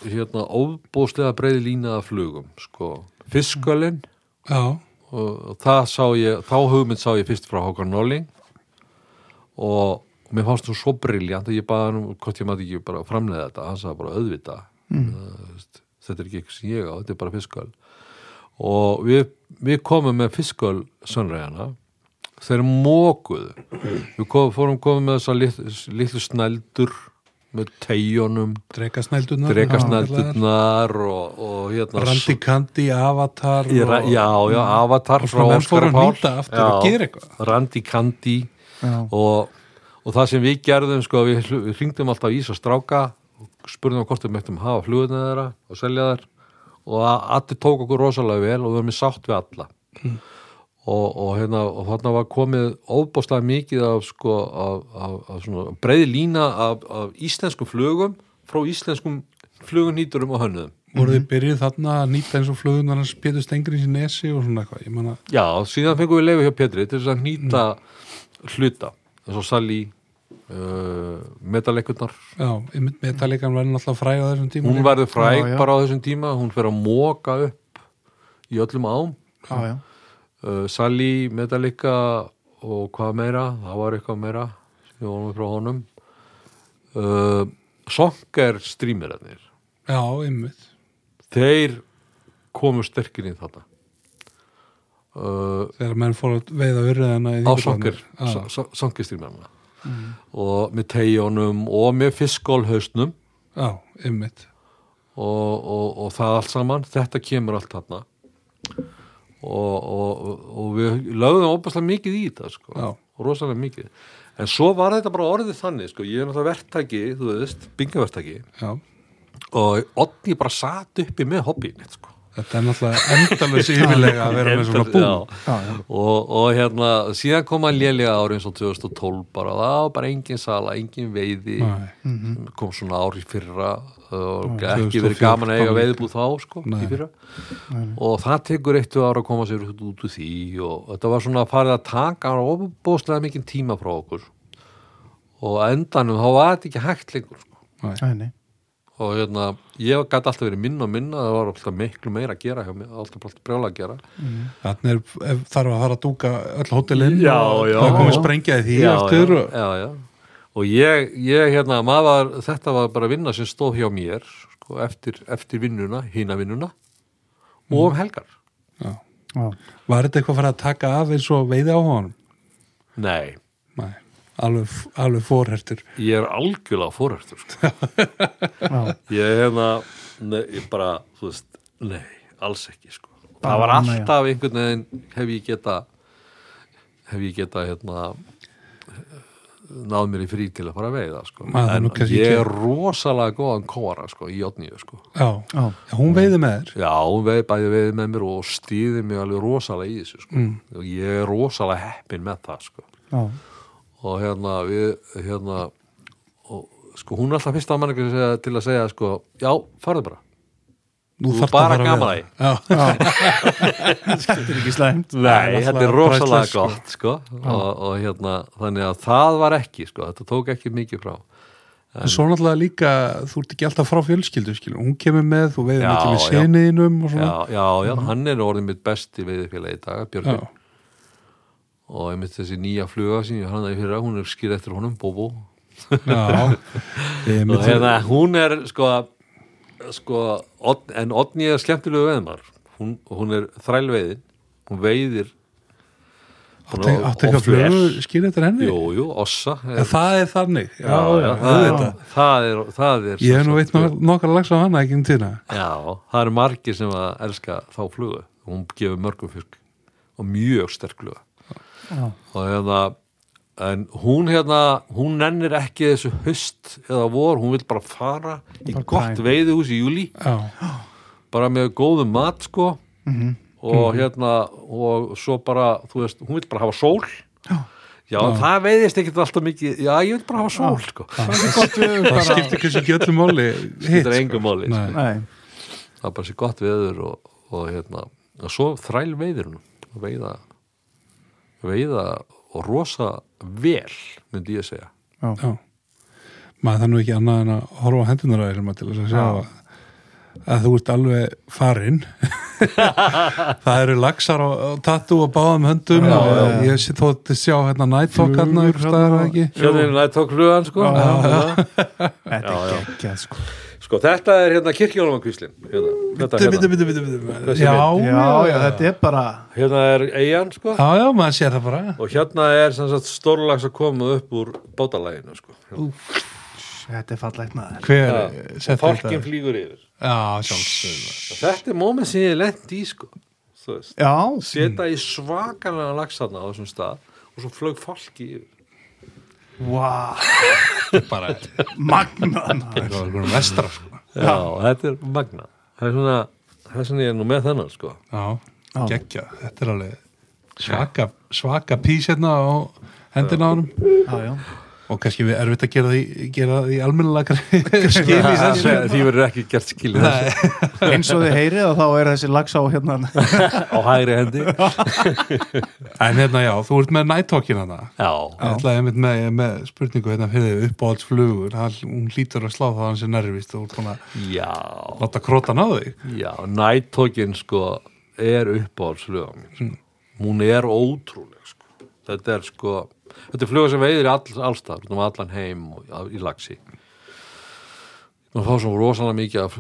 C: hérna, óbúslega breiði línaða flugum sko, fiskölin
B: já,
C: og það sá ég, þá hugmynd sá ég fyrst frá Hákon Nolling og mér fannst þú svo briljant að ég baði hann um hvort ég maður ekki bara framleiða þetta, hann sagði bara auðvita mm. þetta er ekki eitthvað sem ég á, þetta er bara fisköl og við, við komum með fisköl sönræðana þeir mókuðu við kom, fórum komum með þessar litlu, snældur með tegjónum
B: drekasnældunar
C: drekasnældurnar og, og hérna
B: Randi Kandi, Avatar
C: Í ra-
B: og,
C: Já, já, Avatar
B: og
C: frá
B: að
C: Pál
B: og
C: Randi Kandi. Og, og það sem við gerðum sko, við, við hringdum alltaf í svo stráka og spurðum hvort við mættum hafa flugurna þeirra og selja þær. Og allir tók okkur rosalega vel og við erum í sátt við alla og, og, hérna, og þarna var komið óbáslega mikið af, sko, af, af, af svona breiði lína af, af íslenskum flugum frá íslenskum flugunýturum og hönnuðum.
B: Voru þið byrjuð þarna að nýta eins og flugunar hans Pétur Stengri í nesi og svona eitthvað? Ég manna,
C: Já, síðan fengum við leifu hjá Petri til þess að nýta hluta. Eins og Sally uh, metalleikurnar.
B: Já, metalikan verður náttúrulega fræg á þessum tíma.
C: Hún verður fræg
A: Já, já.
C: bara á þessum tíma. Hún fer að móka upp í öllum ám.
A: Já, já.
C: Sally, Metallica og hvað meira, það var eitthvað meira sem við vorum frá honum. Uh, Songer streamerarnir.
B: Já, einmitt.
C: Þeir komu sterkir inn þetta uh,
B: þegar menn fóru að veiða urriðana í
C: á
B: Þingvallavatni.
C: Songer
B: já,
C: Songerstreamerna og með tegjónum og með fiskólhausnum
B: já, einmitt.
C: Og, og, og það allt saman þetta kemur allt þarna og, og, og við lögðum óbærslega mikið í þetta sko, og rosalega mikið. En svo var þetta bara orðið þannig sko, ég er náttúrulega verktaki, þú veist, bingaverktaki
B: já,
C: og Odni bara sat uppi með hobbyinn sko.
B: Þetta er náttúrulega endalus yfirlega að vera með svona bú
C: Já.
A: Já,
C: og, og hérna síðan koma lélega ári eins og 2012 bara, það var bara engin sala, engin veiði
B: Nei.
A: Mhm.
C: kom svona ári fyrra og
B: Já,
C: ekki verið gaman að eiga
B: 2014
C: veiðbúð þá sko,
B: Nei.
C: í fyrra og það tekur eittu ára að koma sér út úr því og þetta var svona að farið að taka óbúslega mikið tíma frá okkur og endanum þá var þetta ekki hægt lengur sko.
A: Nei, nei.
C: Og hérna, ég gæti alltaf verið minna og minna, það var alltaf miklu meira að gera hjá mér, alltaf alltaf brjála að gera
B: þannig er, ef, þarf að fara að dúka öll hótelinn
C: Já,
B: og
C: já.
B: það komið sprengja í því
C: já,
B: og,
C: já, já. og ég, ég hérna, maður, þetta var bara vinna sem stóð hjá mér sko, eftir, eftir vinnuna, hína vinnuna og um helgar
B: já.
A: Já.
B: var þetta eitthvað að fara að taka af eins og veiði á honum?
C: nei,
B: Nei, alveg, alveg fórhertur
C: ég er algjörlega fórhættur sko.
A: Já.
C: ég er hérna nei, ég bara, þú veist, nei alls ekki sko.
A: Bara
C: það var alltaf einhvern veginn hef ég geta hef ég geta hérna náð mér í frí til að fara að veiða sko. En ég
B: ekki-
C: er rosalega góðan kóra sko, í Jotníu sko.
B: já,
A: Já.
B: já, hún veiði með þér
C: já, hún veið bæði veið með mér og stýði mig alveg rosalega í þessu sko.
B: Mm.
C: og ég er rosalega heppin með það sko.
A: Já.
C: Og hérna við hérna og, sko hún er alltaf fyrst að mann til að segja sko, já, farðu bara.
B: Nú
C: Þú bara
B: að veiða.
A: Þetta er ekki slæmt.
C: Nei, þetta er rosalega
B: sko.
C: gott sko. og, og hérna, þannig að það var ekki sko, þetta tók ekki mikið frá.
B: En svo náttúrulega líka, þú ert ekki alltaf frá fjölskyldu, skilur, hún kemur með, þú veiðir
C: Já,
B: ekki með
C: já.
B: seniðinum og
C: já,
B: svona.
C: já, já, hann er orðin mitt besti veiðifélagi í dag, Björgvin.
B: Já,
C: og einmitt þessi nýja fluga sem ég hann að fyrra, hún er skýr eftir honum, Bobo
B: já.
C: Og
B: myndi-
C: hérna, hún er sko, sko en Odni er skemmtilegu veðmar hún, hún er þrælveiðin hún veiðir hún
B: Áttu
C: á-
B: áttu eitthvað flugur skýr eftir henni?
C: jú, jú, ossa
B: Já, það er þannig. Já,
C: já, það, er, það er það er
B: Ég hef nú veit nokkar lags á hana ekki um tína.
C: já, það eru margir sem að elska þá flugu hún gefur mörgum fisk og mjög sterk fluga hérna en hún hérna, hún nennir ekki þessu höst eða vor, hún vil bara fara í
A: Bara
C: gott
A: prime.
C: veiðihús í júli
B: Já,
C: bara með góðum mat sko.
A: Mhm.
C: og hérna og svo bara, þú veist, hún vil bara hafa sól.
A: Já.
C: já, það veiðist ekkert alltaf mikið, já, ég vil bara hafa sól sko,
A: Bara svo gott
B: það
A: bara.
B: skiptir kannski ekki öllu máli. Hitt.
C: þetta er engum máli sko.
B: Nei.
C: Það er bara sér gott veður og, og hérna, og svo þræl veiðir hún. Veiða veiða og rosa vel myndi ég segja
A: já.
B: Já. Maður það nú ekki annað en að horfa á hendunar að þér til þess að sjá
A: Já.
B: að, að þú ert alveg farinn. það eru laxar og, og tattu og báðum höndum
A: Já,
B: og
A: já, já.
B: ég sé þótt að sjá hérna nættók hérna
A: hérna.
B: ekki.
C: Sjöðin nætt tók flugan sko
A: Þetta er geggjað sko
C: sko þetta er hérna kirkjálfankvíslin hérna, þetta
B: Bitu, bitu,
C: hérna.
B: bitu, bitu, Já,
A: Já, já, þetta er bara
C: hérna er eigin sko
B: Já, já, maður sér það bara.
C: og hérna er sem sagt stórlags að koma upp úr bátalæginu sko
A: Þetta er fallegt maður.
B: Hver
C: fálkin
B: þetta?
C: flýgur yfir.
B: Já, sjálfsögðu.
C: og þetta er moment sem ég lent í sko.
A: Já,
C: setja í svakalega lagsarna á þessum stað og svo flög fálki yfir.
A: Vá,
B: Bara,
A: magnað maður.
B: Það er vestra, sko.
C: já, þetta er magna það er svona, það er svona ég er nú með þennan sko.
B: Já, geggja. Þetta er alveg svaka, svaka pís hérna á hendina á honum.
A: Já, já
B: Og kannski við erfitt að gera því, gera því almennilega skil
C: því verður ekki gert þessu
A: Eins og þið heyrið og þá er þessi lags á hérna
C: á hægri hendi
B: En hérna, já, þú ert með nættókin hana.
C: já,
B: Ég einmitt með, með spurningu hérna fyrir uppáhaldsflugur. Hún hlýtur að slá það hans er nervist og þú ert búin að
C: já
B: láta krótan á þig.
C: Já, nættókin sko er uppáhaldsfluga mín sko. hún er ótrúleg sko. þetta er sko þetta er fluga sem veiðir all, allstað um allan heim og á- í lagsi og fá svo rosalega mikið af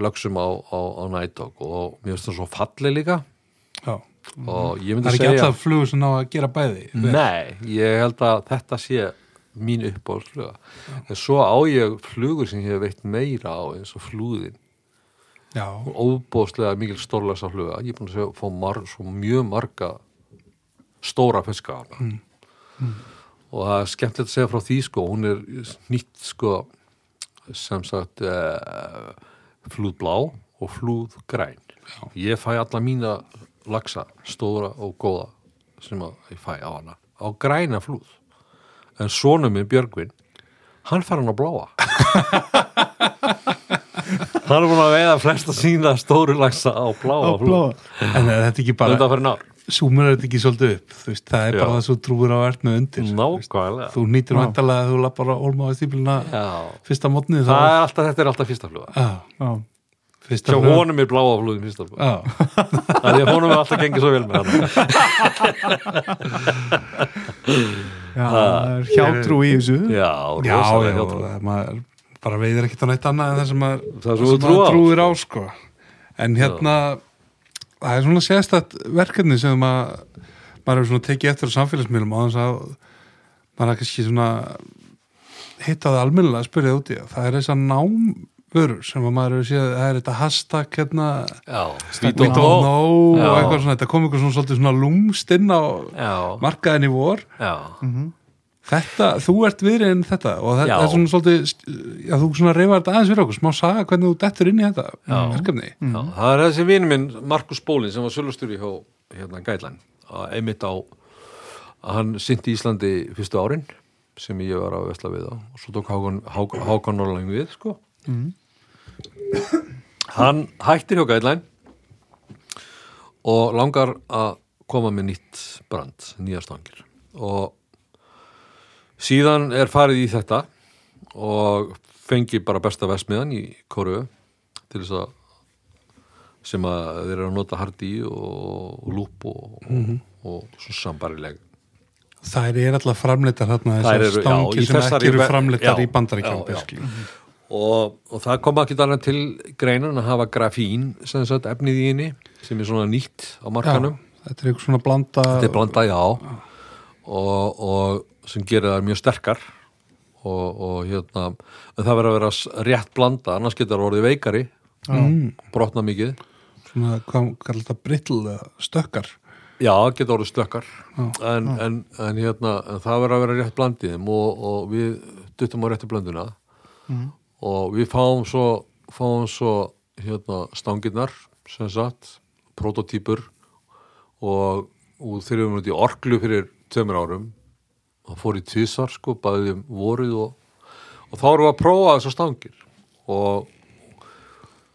C: lögsum á, á, á nættók og mér finnst það svo falli líka.
B: Já.
C: og ég myndi
B: Það er ekki
C: segja
B: alltaf flugur sem ná að gera bæði.
C: Nei, ég held að þetta sé mín uppáhaldsfluga. En svo á ég flugur sem ég hef veitt meira á eins og flúðin.
B: Já,
C: óbóðslega mikil stórlæsa fluga ég er búin að segja, fá mar, mjög marga stóra fiska á hana og það er skemmtilegt að segja frá því sko, hún er nýtt sko sem sagt uh, flúðblá og flúðgræn ég fæ alla mína lagsa, stóra og góða sem að ég fæ á hana á græna flúð. En sonum minn Björgvin hann fær hann á bláa. Hann er búin að veiða flesta sína stóru lagsa á bláa
A: á blóða
B: en er þetta ekki bara,
C: þetta fyrir nár
B: súmur er þetta ekki svolítið upp, þú veist, það er
C: Já.
B: bara það svo trúur á með undir.
C: nákvæmlega
B: Þú nýtir
A: Já.
B: vantalega að þú lappar á olma á stípluna
C: já.
B: fyrsta mótnið
C: það er alltaf, þetta er alltaf fyrsta fluga
B: Já,
A: Já,
B: fluga.
C: honum er bláa flugin fyrsta fluga
B: Já,
C: það er honum er alltaf gengið svo vel með hann
A: já það er hjátrú í þessu
C: já,
B: já,
C: rosalega
B: já,
C: hjátrú.
B: það- maður bara veiðir ekkert á neitt annað en það sem maður,
C: Það trúir á,
B: á, sko. En hérna, það er svona sérstætt verkefni sem maður, maður hefur svona tekið eftir á samfélagsmiðlum á þess að maður er kannski svona hittaði almennilega að spyrja út í það. Er þess að námvörur sem að maður hefur séð, það er þetta hashtag hérna, we don't know og eitthvað svona, þetta kom eitthvað svona svolítið svona lúmst inn á markaðin í vor.
C: Já,
B: þetta, þú ert viðriðin þetta og þetta
C: Já.
B: er svona svolítið já, þú svona reyfar þetta aðeins fyrir okkur, smá saga hvernig þú dettur inn í þetta
C: Já.
B: verkefni.
C: Já. Það er þessi vini minn, Markus Bólin sem var sölustjóri hjá hérna Gætlan einmitt á að hann synti Íslandi fyrstu árin sem ég var að vesla við á. Og svo tók Hákon, Hákon, Hákon Norrlæng við sko. Hann hættir hjá Gætlan og langar að koma með nýtt brand, nýja stangir. Og síðan er farið í þetta og fengi bara besta vesmiðan í Kóru til þess að sem að þeir eru að nota hardi og, og lúp og, og svo sambarileg
B: þær er alltaf framleitar hérna þessar
C: eru- í
B: sem ekki eru framleitar
C: já,
B: í bandaríkjum basically.
C: og, og það kom ekki annað til greinan að hafa grafín sem sagt efnið í henni sem er svona nýtt á markanum
B: Já, þetta er eitthvað svona blanda
C: þetta er blanda já. Og, og sem gerir það mjög sterkar og, og hérna það verður að vera rétt blanda annars getur það orðið veikari
B: mm,
C: brotna mikið.
B: Svona, hvað kallar þetta eða stökkar?
C: Já, geta orðið stökkar en, en, en, hérna, en það verður að vera rétt blandiðum og, og við duttum á réttu blönduna og við fáum svo, fáum svo hérna, stangirnar sem sagt, prototýpur og, og erum út í orklu fyrir tveimur árum það fór í tvisar sko, bæðið um voruð og, og þá erum við að prófa þessar stangir. Og,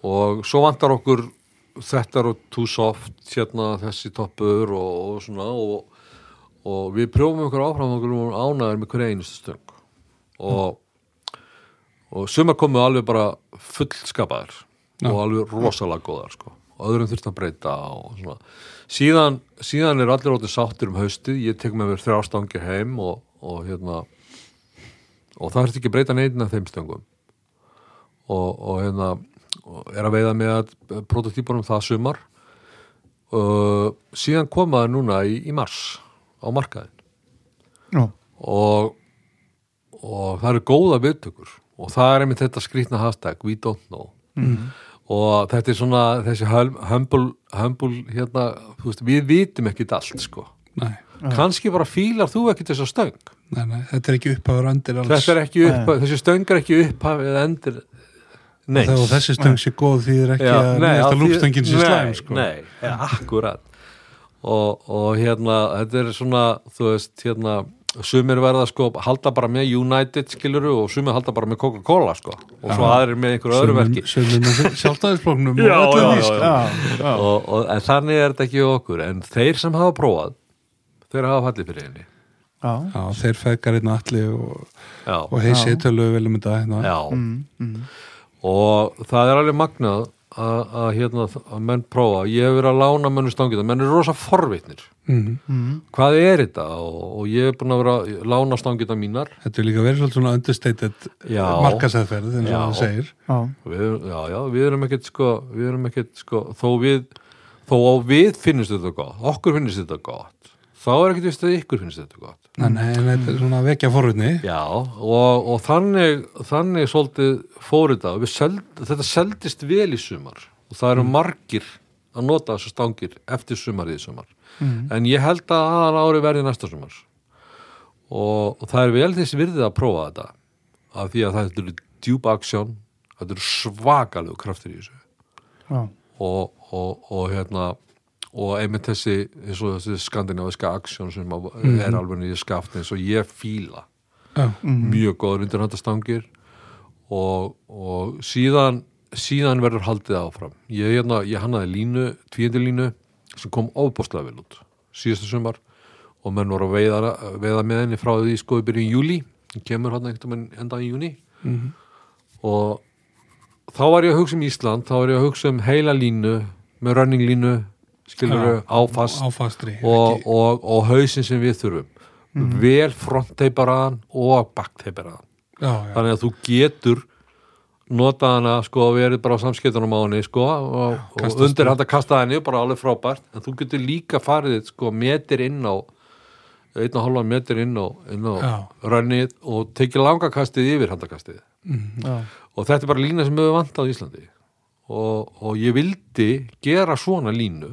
C: og svo vantar okkur þetta er too soft hérna þessi toppur og, og svona og, og við prjófum okkur áfram okkur og ánæður með hverja einustu stöng. Og og sumar komu alveg bara fullskapaðir og alveg rosalega góðar sko. og öðrum þurft að breyta og svona síðan, síðan er allir ótið sáttir um haustið. Ég tek með mér þrjá stangir heim og, og hérna og það þurft ekki að breyta neitin af þeim stöngum. Og, og hérna og er að veiða með að prototýpunum það sumar. Uh, síðan komaði núna í, í mars á markaðin
A: Já,
C: og, og það eru góða viðtökur. Og það er einmitt þetta skrýtna hashtag we don't know og þetta er svona þessi hum- humble, humble hérna, þú veist, við vitum ekkit allt sko,
B: nei,
C: kannski bara fílar þú ekkit þessa stöng?
B: Nei, nei, þetta er ekki upphafur andir alls.
C: Þetta er ekki upp, þessi stöng er ekki upphaf eða endir Nei,
B: þegar þessi stöng sé góð því er ekki
C: Já,
B: að
C: því-
B: lúpstöngin sé slæm sko.
C: Nei, akkurat. Og, og hérna, þetta er svona þú veist, hérna sumir verða sko, halda bara með United skiluru og sumir halda bara með Coca-Cola sko, og svo aðrir með einhverju öðru verki.
B: Sumir með sjálfstæðisfloknum
C: Já,
B: og
C: og, og, en þannig er þetta ekki okkur. En þeir sem hafa prófað þeir hafa fallið fyrir henni.
A: Já.
B: Já, þeir feðgar hérna allir og, og heisi tölu vel um þetta hérna.
C: já.
A: Mm, mm.
C: og það er alveg magnað að, hérna, menn prófa. Ég hef verið að lána mönnum stangið menn eru rosa forvitnir.
B: Mhm.
A: Mm.
C: hvað er þetta? Og, og ég hef búin að vera að lána stangita mínar.
B: Þetta er líka verið svona understated markasæðferð eins og það segir.
A: Já,
C: við, já, já, við erum ekkert sko, við erum ekkert sko, þó við þó á við finnst þetta gott, okkur finnst þetta gott þá er ekkert vist að ykkur finnst þetta gott
B: Nei, nei, en þetta er svona að vekja forvitni.
C: Já, og, og þannig þannig svolítið fór þetta. Og við seld, þetta seldist vel í sumar. Og það eru margir að nota þessar stangir eftir sumarið í sumar. En ég held að aðan ári verði næsta sumar. Og, og það er vel þess virðið að prófa þetta. Af því að það eru djúb aksjón. Þetta eru svakalegu kraftur í þessu.
A: Já,
C: og, og, og hérna og einmitt þessi, þessi skandinaviska aksjón sem að, er alveg nýja skaft eins og ég fíla.
B: Já,
C: mjög góður undirhandastangir og, og síðan síðan verður haldið áfram. Ég, hérna, ég hannaði línu, tvíendi línu sem kom ofbóstlega vel út síðastu sumar. Og menn voru að veiða, veiða með henni frá því sko í byrjun júli, kemur hann einhvern veginn enda í júni og þá var ég að hugsa um Ísland þá var ég að hugsa um heila línu með running línu skilur áfast
B: áfastri
C: og, og, og hausin sem við þurfum. Vel frontteiparan og
B: já,
C: þannig að þú getur nota hana sko að verið bara á samskiptunum á henni sko og, og undir hann að kasta henni bara alveg frábært. En þú getur líka farið sko metir inn á einn og halvan metr inn á, inn á
B: Já.
C: rönnið og tekið langakastið yfir handakastið.
A: Já.
C: og þetta er bara lína sem hefur vantað á Íslandi. Og, og ég vildi gera svona línu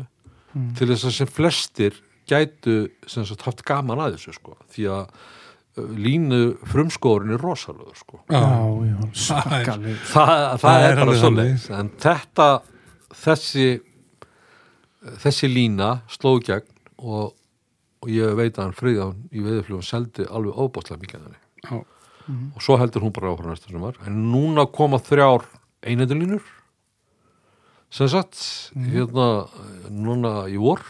C: til þess að sem flestir gætu sem sagt haft gaman að þessu sko. Því að uh, línu frumskórin er rosalögur sko.
A: Já,
B: Já,
A: svakaleg
C: það, það,
B: Það
C: er bara svoleiðis. en þetta þessi þessi lína sló í gegn og, og ég veit að hann friðan í veðurflugum seldi alveg óbáslega mikið að henni.
B: Já,
C: og svo heldur hún bara áfram næsta sumar. En núna koma þrjár einendulínur sem sagt hérna núna í vor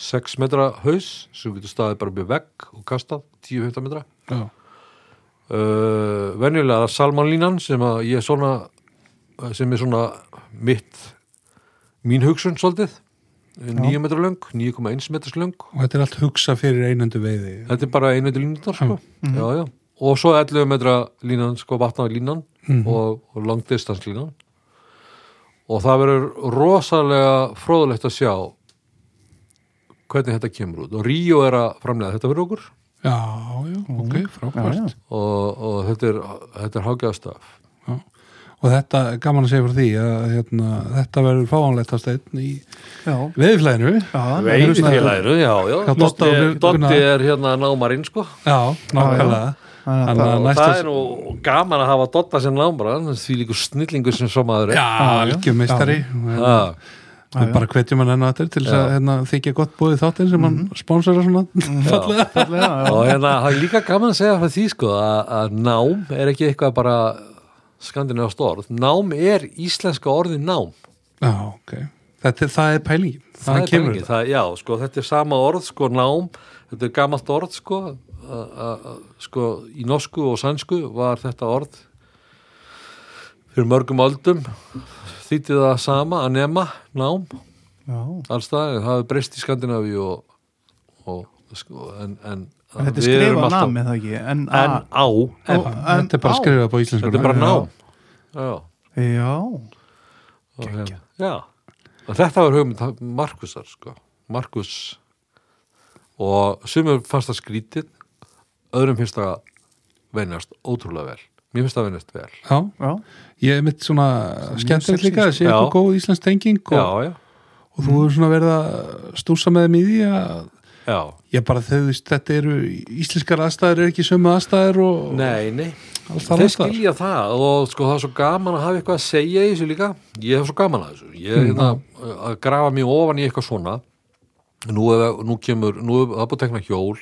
C: 6 metra haus sem getur staðið bara í vegg og kastað 10-15 metra. Uh, venjulega salmanlínan sem að ég svona sem er svona mitt mín hugsun svolítið. 9 metra löng, 9,1 metras löng.
B: Og þetta er allt hugsa fyrir einandu veiði.
C: Þetta er bara einu línunar sko. já, já. og svo 11 metra línan sko vatnaði línan og, og langdistanslínan og það verður rosalega fróðulegt að sjá hvernig þetta kemur út. Og Ríó er að framlega þetta fyrir okkur.
B: Já, já, ok, frábært
A: Já, já.
C: og, og þetta er, þetta er hágæðastaf
B: Já. og þetta, gaman að segja fyrir því að hérna, þetta verður fáanlegt að steinn í
A: Já,
B: veðiflæðinu
A: já,
C: já, Dotti, er hérna námarinn sko.
B: Já, nákvæmlega
A: Þannig að
B: næsta
C: það er nú gaman að hafa Dotta sem námarann því líkur snillingur sem svo maður er.
B: Já, algjör meistari
C: Já.
B: við bara hvetjum hann enn á þetta til þess að hérna, þykja gott búið þáttinn sem hann sponsora svona. Fallega.
A: fallega,
C: og hérna, það er líka gaman að segja fyrir því sko að, nám er ekki eitthvað bara skandinavast orð. Nám er íslenska orðið nám.
B: Já, ok, þetta, það er pælingin. Það,
C: það er
B: kemur
C: pælingin, það, já, sko, þetta er sama orð sko nám, þetta er gamalt orð sko, a, a, a, sko í norsku og sænsku var þetta orð fyrir mörgum öldum þýtti það sama að nema nám
A: Já.
C: alls það, hefur breyst í Skandinavíu og, og sko, en, en
A: En Þetta er
C: við erum
A: skrifað
C: alltaf-
A: nam, eða ekki? En,
C: en á
B: þetta er bara
A: á.
B: skrifað på íslensku
C: þetta er bara nám já,
A: Já,
C: og, hérna, já. Og þetta var hugmynd Markusar sko. Markus og sumur fannst það skrítið öðrum finnst það venjast ótrúlega vel. Mér finnst það venjast vel.
B: Já,
A: já,
B: ég er mitt svona skemmtilegt líka,
A: sko.
B: það sé
C: Já.
B: eitthvað góð íslensk tenging og,
C: já, já,
B: og þú er svona verið að stúsa með þeim í því að
C: já.
B: ég bara þau veist, þetta eru íslenskar aðstæður er ekki sömu aðstæður og
C: Nei, nei, þeir skilja það og sko það er svo gaman að hafa eitthvað að segja í þessu líka. Ég hef svo gaman að þessu. Ég er hérna að grafa mig ofan í eitthvað svona. Nú, er, nú kemur, nú er það búið að tekna hjól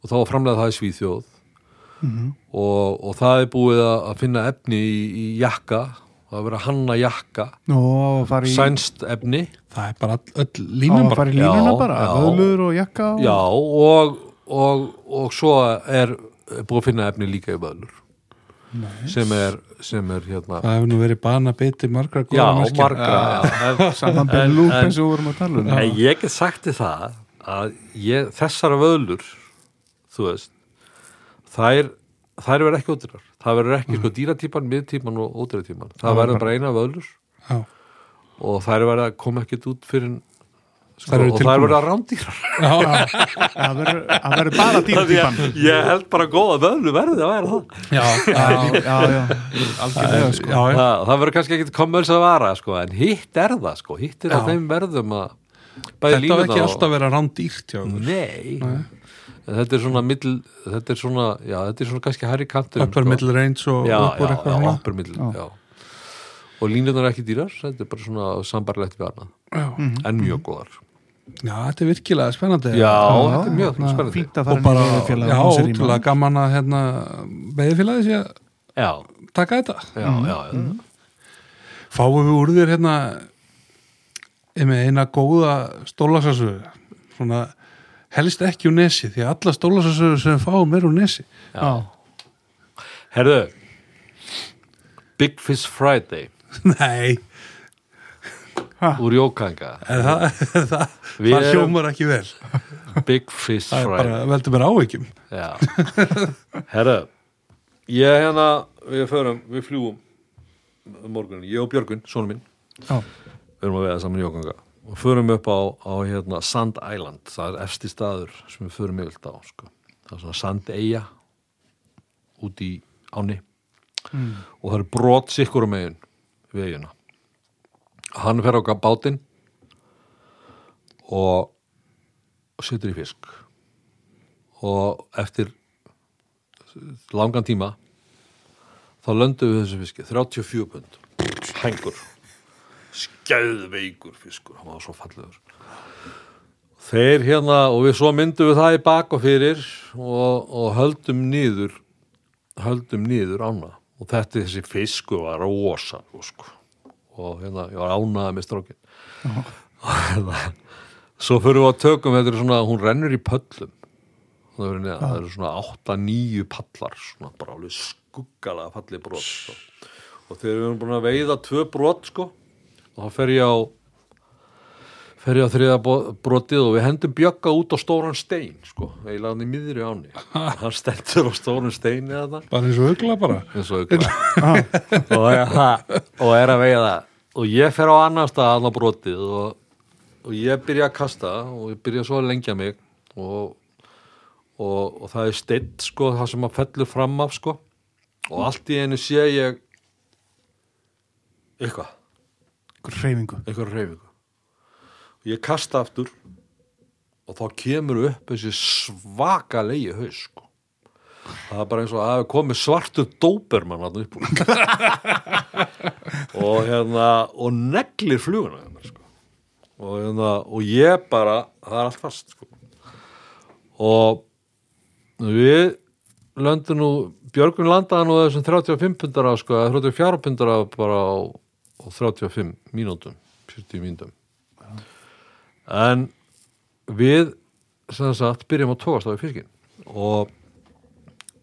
C: og þá var framlega það í Svíþjóð. Og, og það er búið að að finna efni í, í jakka. Það er að hanna jakka.
A: Nú fara í
C: sænst efni.
B: Það er bara öll,
A: að
B: bara
A: í línuna
C: Já,
A: bara,
C: já.
A: vöðlur og jakka og...
C: já og, og, og svo er búið að finna efni líka í vöðlur. Sem er, sem er hérna
B: það hefur nú verið bana biti margra
C: já, margra já, en-
A: Saman
C: En-
A: með lúp
C: en-
A: eins og við vorum að tala um.
C: En ég get sagt þið það að ég, þessara vöðlur þú veist þær, þær verður ekki ódýrar. Það verður ekki sko dýratípan, miðtípan og ódýratípan. Það verður bara eina vöðlur
B: Já.
C: og þær verður að koma ekkert út fyrir sko, og þær
B: tilbúnar.
C: verður að rándýrar
A: Það það verður bara dýrtípan
C: ég held bara góða vöðlu verði að vera það.
B: Já,
A: Já, já, já, algjörlega sko.
C: það, það verður kannski ekkert kommersa að vara sko, en hitt er það sko, hitt er að þeim verðum að bæði
B: þetta var ekki alltaf að rándýrt hjá okkur.
C: Nei, En þetta er svona middl, þetta er svona, já, þetta er svona kannski hærri kantur
B: upper middle range og
C: já,
B: uppur
C: já,
B: eitthvað
C: já, upper middle, já. og línurnar er ekki dýrar þetta er bara svona sambarlegt við annað.
B: Já.
C: en mjög góðar.
B: Já, þetta er virkilega spennandi.
C: Já,
A: Já,
C: þetta er mjög
B: hérna,
C: spennandi.
B: og bara, já, ótrúlega gaman að hérna, veiðfélagi sé að
C: já,
B: taka þetta.
C: Já, já, já.
B: fáum við úr þér hérna með eina góða stólasasögu. Svona helst ekki úr nesi því að alla stólasasögu sem fáum er úr nesi.
A: Já,
C: herðu Big Fish Friday.
B: Nei,
C: úr Jókanga.
B: Það, það, það hljómar ekki vel.
C: Big Fish
B: það er
C: Friday.
B: bara, veldur mér áhyggjum.
C: Já. Herra Ég hérna, við förum, við fljúum um morgunin, ég og Björgun, sonur minn.
A: Já,
C: við erum að veiða saman í Jókanga og förum upp á, á hérna, Sand Island. Það er efsti staður sem við förum yfir á sko. það er svona Sand Eyja út í áni
A: Mm.
C: og það er brot sikkur um eigin vegina hann fer á bátinn og setur í fisk. Og eftir langan tíma þá löndum við þessu fiski. 34 pund. Hengur skæðveikur fiskur. Hann var svo fallegur. Þeir hérna og við svo myndum við það í bak og fyrir og, og höldum nýður höldum nýður ána. Og þetta þessi fisku var rosa sko. og hérna ég var ánaði með strókin og hérna svo fyrir við að tökum þetta er svona, hún rennur í pöllum. Það eru, neða, það eru svona 8-9 pallar svona bara alveg skuggalega fallið brot sko. og þegar við erum búin að veiða tvö brot sko og þá fer ég á fer ég á þriða brotið og við hendum bjögga út á stóran stein sko, eiginlega hann í miðri áni hann stendur á stóran stein eða það
B: bara eins og hugla bara.
C: Eins og ykkur og, er, og er að veiða. Og ég fer á annar stað annað brotið og, og ég byrja að kasta og ég byrja svo að lengja mig. Og, og, það er steitt sko það sem að fellur fram af sko. Og allt í einu sé ég eitthvað,
A: Einhver hreyfingu
C: eitthvað reyfingu ég kasta aftur og þá kemur upp þessi svakalegi haus sko það er bara eins og að það komið svartu dópermann hann upp úr og hérna og neglir fluguna mér, sko. og, hérna, og ég bara það er allt fast sko. og við löndum nú Björgun landaði nú þessum 35 pundar af sko, eða 34 pundar af bara á, á 35 mínútum 40 mínútum. En við sem sagt byrjum að tókast á í fiskin og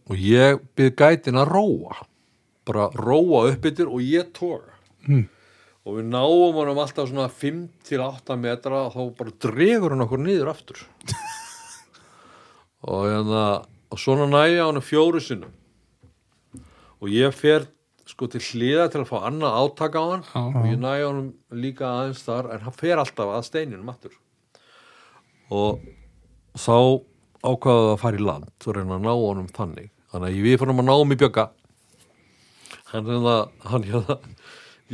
C: og ég byrð gætin að róa. Bara róa upp yfir og ég tóka
B: Mm.
C: og við náum honum alltaf svona 5-8 metra og þá bara dregur hann okkur niður aftur. Og hérna og svona næja hann fjóru sinnum. Og ég fer sko til hliða til að fá annað átaka á hann.
B: Já.
C: og ég næja honum líka aðeins þar en hann fer alltaf að steininum aftur. Og þá ákvaðum við að fara í land og reyna að ná honum þannig. Þannig að við fórum að ná um í bjögga. Hann hérna hann hérna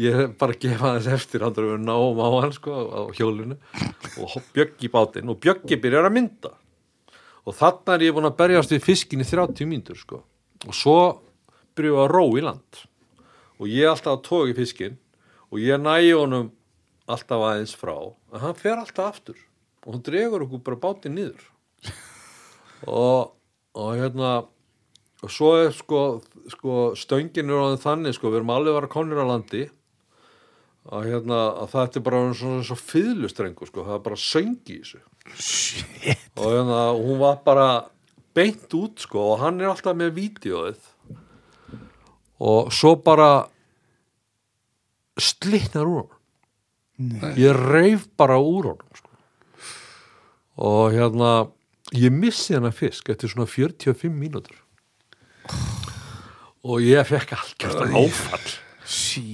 C: ég er bara að gefa þess eftir hann við náum á hann sko á hjólinu. Og bjöggi í bátinn. Og bjöggi byrjar að mynda. Og þarna er ég búin að berjast við fiskin í 30 mínútur sko. Og svo byrjuðu að ró í land og ég er alltaf að tóka í fiskin og ég nægi honum alltaf aðeins frá en hann fer alltaf aftur og hann dregur okkur bara bátinn niður. Og, og hérna og svo er sko, sko stöngin er orðin þannig sko, við erum alveg að vera konir á landi að hérna að það er bara svona svo fyðlustrengur sko, það er bara söngi í þessu. Og hérna hún var bara beint út sko og hann er alltaf með vídeoið og svo bara slitnar úr honum. Ég reif bara úr honum sko. og hérna ég missi hennar fisk eftir svona 45 mínútur. Og ég fekk algjörst áfall.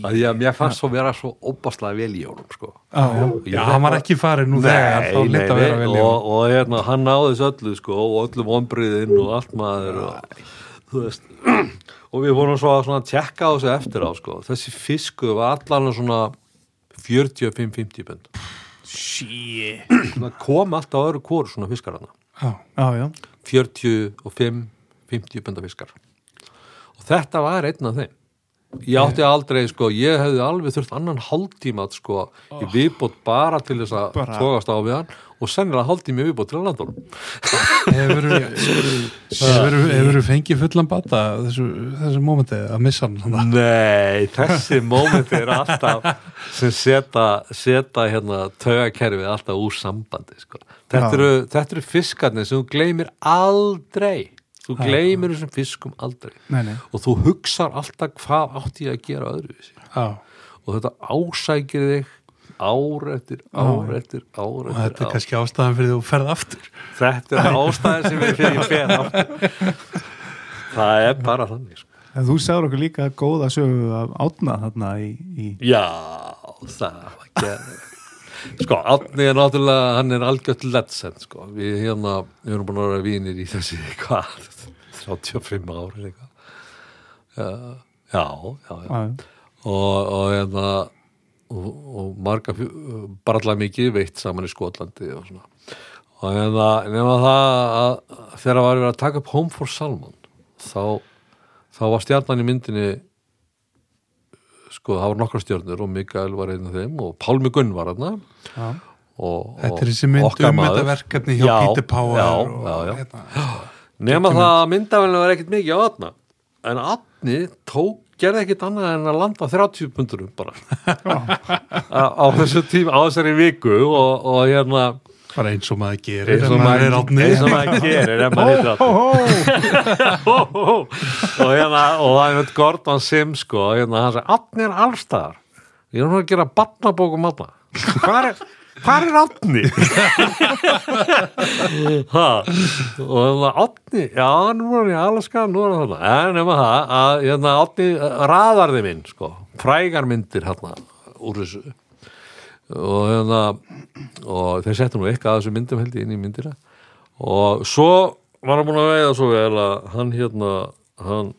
C: Að ég, mér fannst svo vera svo óbáslega vel í honum sko.
A: Já, já.
B: Hann var ekki farin nú þegar
C: Nei, nei,
B: að
C: nei, og, og hérna, hann náði þessu öllu sko, og öllu vonbriðin og allt maður og, þú veist og við vorum svo að svona tjekka á þessu eftir á sko. þessi fisku var allan svona 45-50 pund. Það kom alltaf öðru hvort svona fiskar hana
B: Já,
A: Já, já.
C: 45-50 punda fiskar. Og þetta var einn af þeim. Ég átti aldrei sko, ég hefði alveg þurft annan hálftíma sko, í viðbót bara til þess að tókast á við hann og sennilega hálftími í viðbót til að landa honum.
B: Hefur hefur fengið fullan bata þessu, þessu mómenti að missa hann
C: Nei, þessi mómenti er alltaf sem seta, seta hérna taugakerfið alltaf úr sambandi sko. þetta, eru, þetta eru fiskarnir sem þú gleymir aldrei. Þú gleymir þessum fiskum aldrei.
A: Nei, nei.
C: Og þú hugsar alltaf hvað átti ég að gera öðruvísi. Og þetta ásækir þig ár eftir ár eftir ár
B: og
C: eftir
B: þetta er
C: ár.
B: kannski ástæðan fyrir þú ferð aftur.
C: Þetta er ástæðin sem við fyrir ég fer aftur. Það er bara þannig sko.
A: En þú sagður okkur líka góða sögu af átna þarna í, í
C: já, það var ekki sko, Átni er náttúrulega hann er algjört legend sko. við hérna, við erum búin að vera vínir í þessi hvað, 35 ári eitthvað. Já, já, já. Já, og, og hérna og, og marga barla mikið veitt saman í Skotlandi og svona. Og hérna, nema það að þegar var við að taka upp Home for Salmon þá, þá var stjarnan í myndinni sko, það var nokkra stjörnur og Mikael var einn af þeim og Pálmi Gunn var hérna
A: já.
C: og,
B: Þetta er þessi mynd um þetta verkefni hjá
C: Já,
B: Peter Power
C: já, já, já.
B: Hérna,
C: Nema það að myndavælinu var ekkert mikið á atna en atni tók gerði ekkert annað en að landa 30 pundurum bara. Á, þessu tíma, á þessari viku og, og hérna
B: bara eins og maður gerir
C: eins og
B: maður
C: maður, eins og maður gerir ef maður heitir atni og hérna og það er með Gordon Sims sko hérna hann sagði, atni er allstaðar ég er nú að gera barnabókum atna hvað er Hvað er átni? og átni, já, nú er hann í Alaska, nú er hann þarna. En nema það að hérna, átni raðarði minn, sko, frægar myndir hérna úr þessu. Og hérna, og þeir settu nú eitthvað að þessu myndum held ég inn í myndina. Og svo var hann búin að veiða svo vel að hann hérna, hann,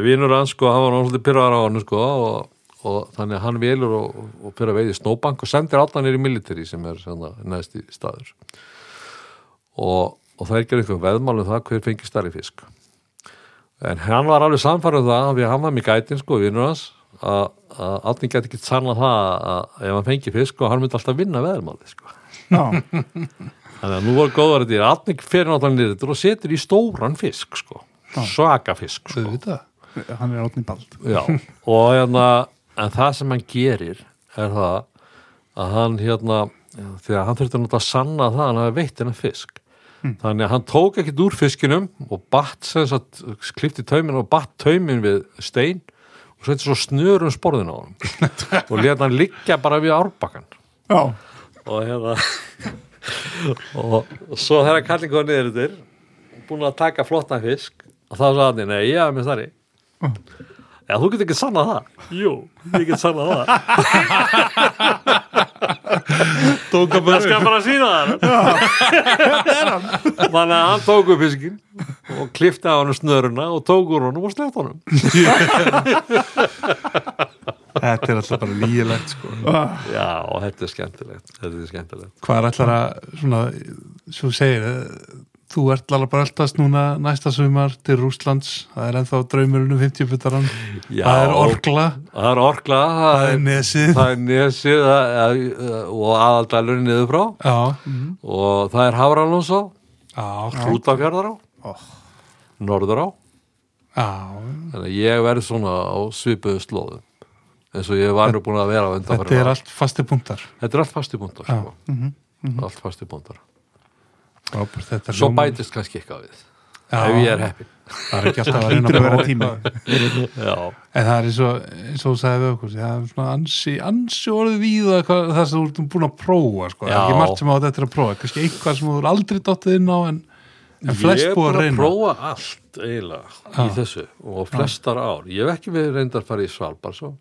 C: vinur hans, sko, hann var náttúrulega pyrraðar á hann, sko, og og þannig að hann velur og, og fyrir að veiði snóbank og sendir allanir í military sem er næst í staður. Og, og það er ekki eitthvað veðmál um það hver fengi starri fisk. En hann var alveg samfærið um það hann var mjög gætin sko vinnur hans að, allir geti ekki sanna það að ef hann fengi fisk og hann myndi alltaf vinna veðmáli sko. Þannig að nú var góðar þetta allir fyrir náttúrulega niður og setur í stóran fisk sko. Svaka fisk sko.
A: Hann er átni bald.
C: Já, og hérna en það sem hann gerir er það að hann hérna þegar hann þurfti að nota að sanna það að hann hafi veitt hennar fisk. Þannig að hann tók ekkit úr fiskinum og batt sem sagt, klifti taumin og batt taumin við stein og setti svo snörum sporðin á hann og leta hann liggja bara við árbakkan
A: Já,
C: og hérna og, og svo þegar kallin kom niður yfir búin að taka flottan fisk og þá sagði hann, nei, ég haf með starri Já, þú getur ekki sannað það. Jú, ég get sannað það.
B: Tóka
C: Það skal bara sína það. Þannig að hann tók upp fiskin og klifti á hann snöruna og tók úr honum og sleppt honum.
B: Þetta er alltaf bara lígilegt sko.
C: Já, og þetta er skemmtilegt. Þetta er skemmtilegt.
B: Hvað er allar að svona, svo segir eh, þú ert alveg bara eldast núna næsta sumar til Rúslands það er ennþá draumurinn um 50 putaran
C: Já.
B: það er orgla,
C: Það er orkla.
B: Það er nesið.
C: Það er nesið er- og aðaldælurinn niður frá.
B: Já,
C: og það er Hafralónsá
B: já,
C: Hrútafjörðar á
A: Oh.
C: Norður á.
B: Já.
C: Þannig að ég verð svona á svipuðu slóðum eins og ég var nú búin að vera
B: þetta er allt fasti punktar.
C: Þetta er allt fastibúndar
B: Já.
C: sko. allt fastibúndar
B: Frábært, þetta er
C: Svo bætist kannski eitthvað við.
B: Já.
C: ef ég er heppin
B: það er ekki alltaf að reyna
A: að vera tími.
B: en það er eins og, eins og þú sagði við okkur það er svona ansi, ansi orðið víða hvað, það sem þú ert búin að prófa sko. það er ekki margt sem á þetta er að prófa kannski eitthvað sem þú er aldrei dottið inn á en, en
C: ég
B: flest
C: er
B: búið
C: búin
B: að
C: að
B: reyna.
C: prófa allt eiginlega í þessu og flestar ár. Ég hef ekki verið reyndar að fara í Svalbar svo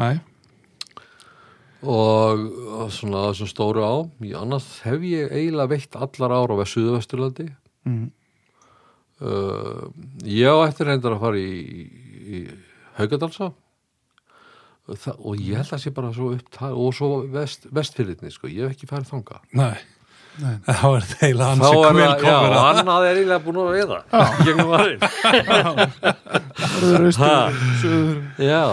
B: Nei,
C: og og svona á þessum stóru á annars hef ég eiginlega veitt allar ár á Suðvesturlandi.
A: Mm.
C: uh, ég á eftir reyndar að fara í, í Haugadalsá Þa, og ég held að sé bara svo upptæð og svo vest, vestfyrirni sko, ég hef ekki farið þanga
B: nei.
A: Nei.
B: þá er það eiginlega
C: er
B: kvel
C: það, já, annað er eiginlega búin að veiða gegnum
A: suður
C: já,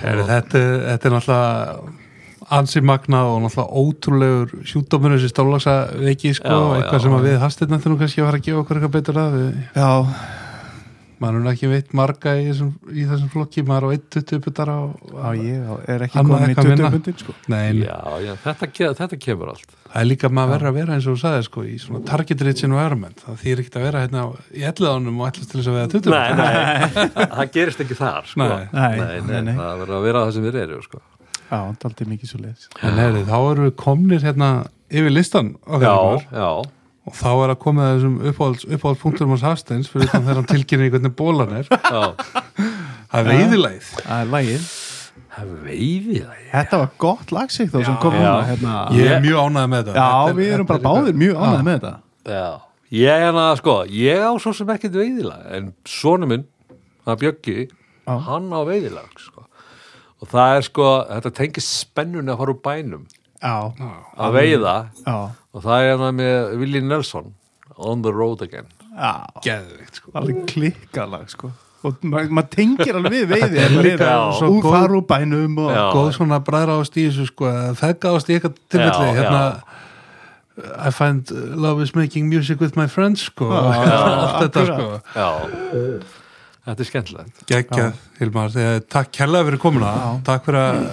B: Heri, þetta, þetta er náttúrulega ansi magnað og náttúrulega ótrúlegur sjúkdómur þessi stálagsa veiki sko,
C: Já,
B: eitthvað
C: já.
B: sem að við hastirna þurfum kannski að fara að gefa okkur eitthvað betur að við,
A: Já,
B: maður er ekki veit marga í þessum, í þessum flokki, maður á 1-20 putar á,
A: já, ég er ekki komin í
B: eitthvað
A: 20
B: minna.
A: bundin sko.
B: Nei, nei,
C: já, já þetta, þetta kemur allt
B: það er líka maður verður að vera eins og þú sagði sko, í svona target rich environment það þýr ekkert að vera hérna á- í elliðánum og ætlast til þess að veða 20
C: nei, nei, það gerist ekki þar sko.
B: Nei.
A: Nei,
C: nei, nei, það að það eru.
A: Já, daldið mikið svo leiðis
B: en heyri, þá erum við komnir hérna yfir listan okkar
C: já,
B: ykkur.
C: já,
B: og þá er að koma að þessum uppáhalds, uppáhaldspunkturum hans Hafsteins fyrir þannig þegar hann tilkynir í hvernig bólan er
C: já
B: það er veiðilegð
A: Það er lægið
C: veiðilagi
A: Þetta var gott lagsikt þó sem kom
C: Já.
A: núna hérna.
B: Ég er mjög ánægð með þetta
A: Já,
B: Þetta er-
A: við erum bara
B: þetta er
A: báðir mjög ánægð með þetta
C: Já, ég er hana, sko, ég á svo sem ekkert veiðilag, en sonu minn, það Bjöggi,
A: Já.
C: hann á veiðilag, sko. Og það er sko, þetta tengir spennunni að fara úr bænum.
A: Já,
C: að veiða.
A: Já,
C: og það er hana með Willi Nelson, On the Road Again.
A: já.
B: Geðveikt sko.
A: Alveg klikkalag sko. Og maður ma tengir alveg við veiði er
C: Já.
A: svo úr fara úr bænum og.
B: Góð svona bræðra ást í þessu sko. Þegga ást í eitthvað tilfelli. Hérna I find uh, love is making music with my friends sko. Allt þetta sko.
C: Já, þetta er skemmtilegt.
B: Gekkjað, Hilmar, takk kærlega fyrir komuna takk fyrir að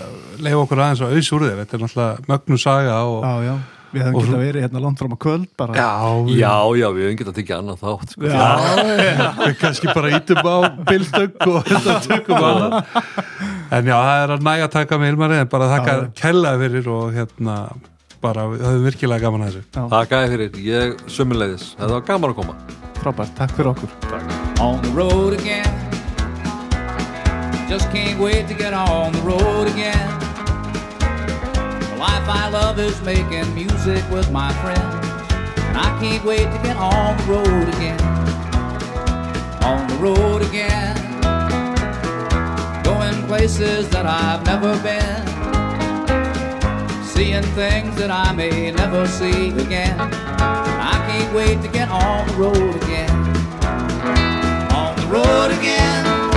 B: leifa okkur aðeins og auðs úr þér þetta er náttúrulega mögnu saga og
A: já, já, við hefum getað
B: svo-
A: verið hérna langt fram á kvöld bara
B: já,
C: Já, já, við höfum getað tekið annað þátt, sko.
A: já, já.
B: við kannski bara ítum á bildögg og þetta tökum annað en já, það er að næga að taka með Hilmar en bara
A: Já.
B: kærlega fyrir og hérna bara, við höfum virkilega gaman að þessu
C: Það gæði fyrir, ég sömulegðis, þetta var gaman að koma.
A: Frábært, takk fyrir okkur
D: on the road again. Just can't wait to get on the road again. The life I love is making music with my friends, and I can't wait to get on the road again. On the road again, going places that I've never been, seeing things that I may never see again. I can't wait to get on the road again on the road again.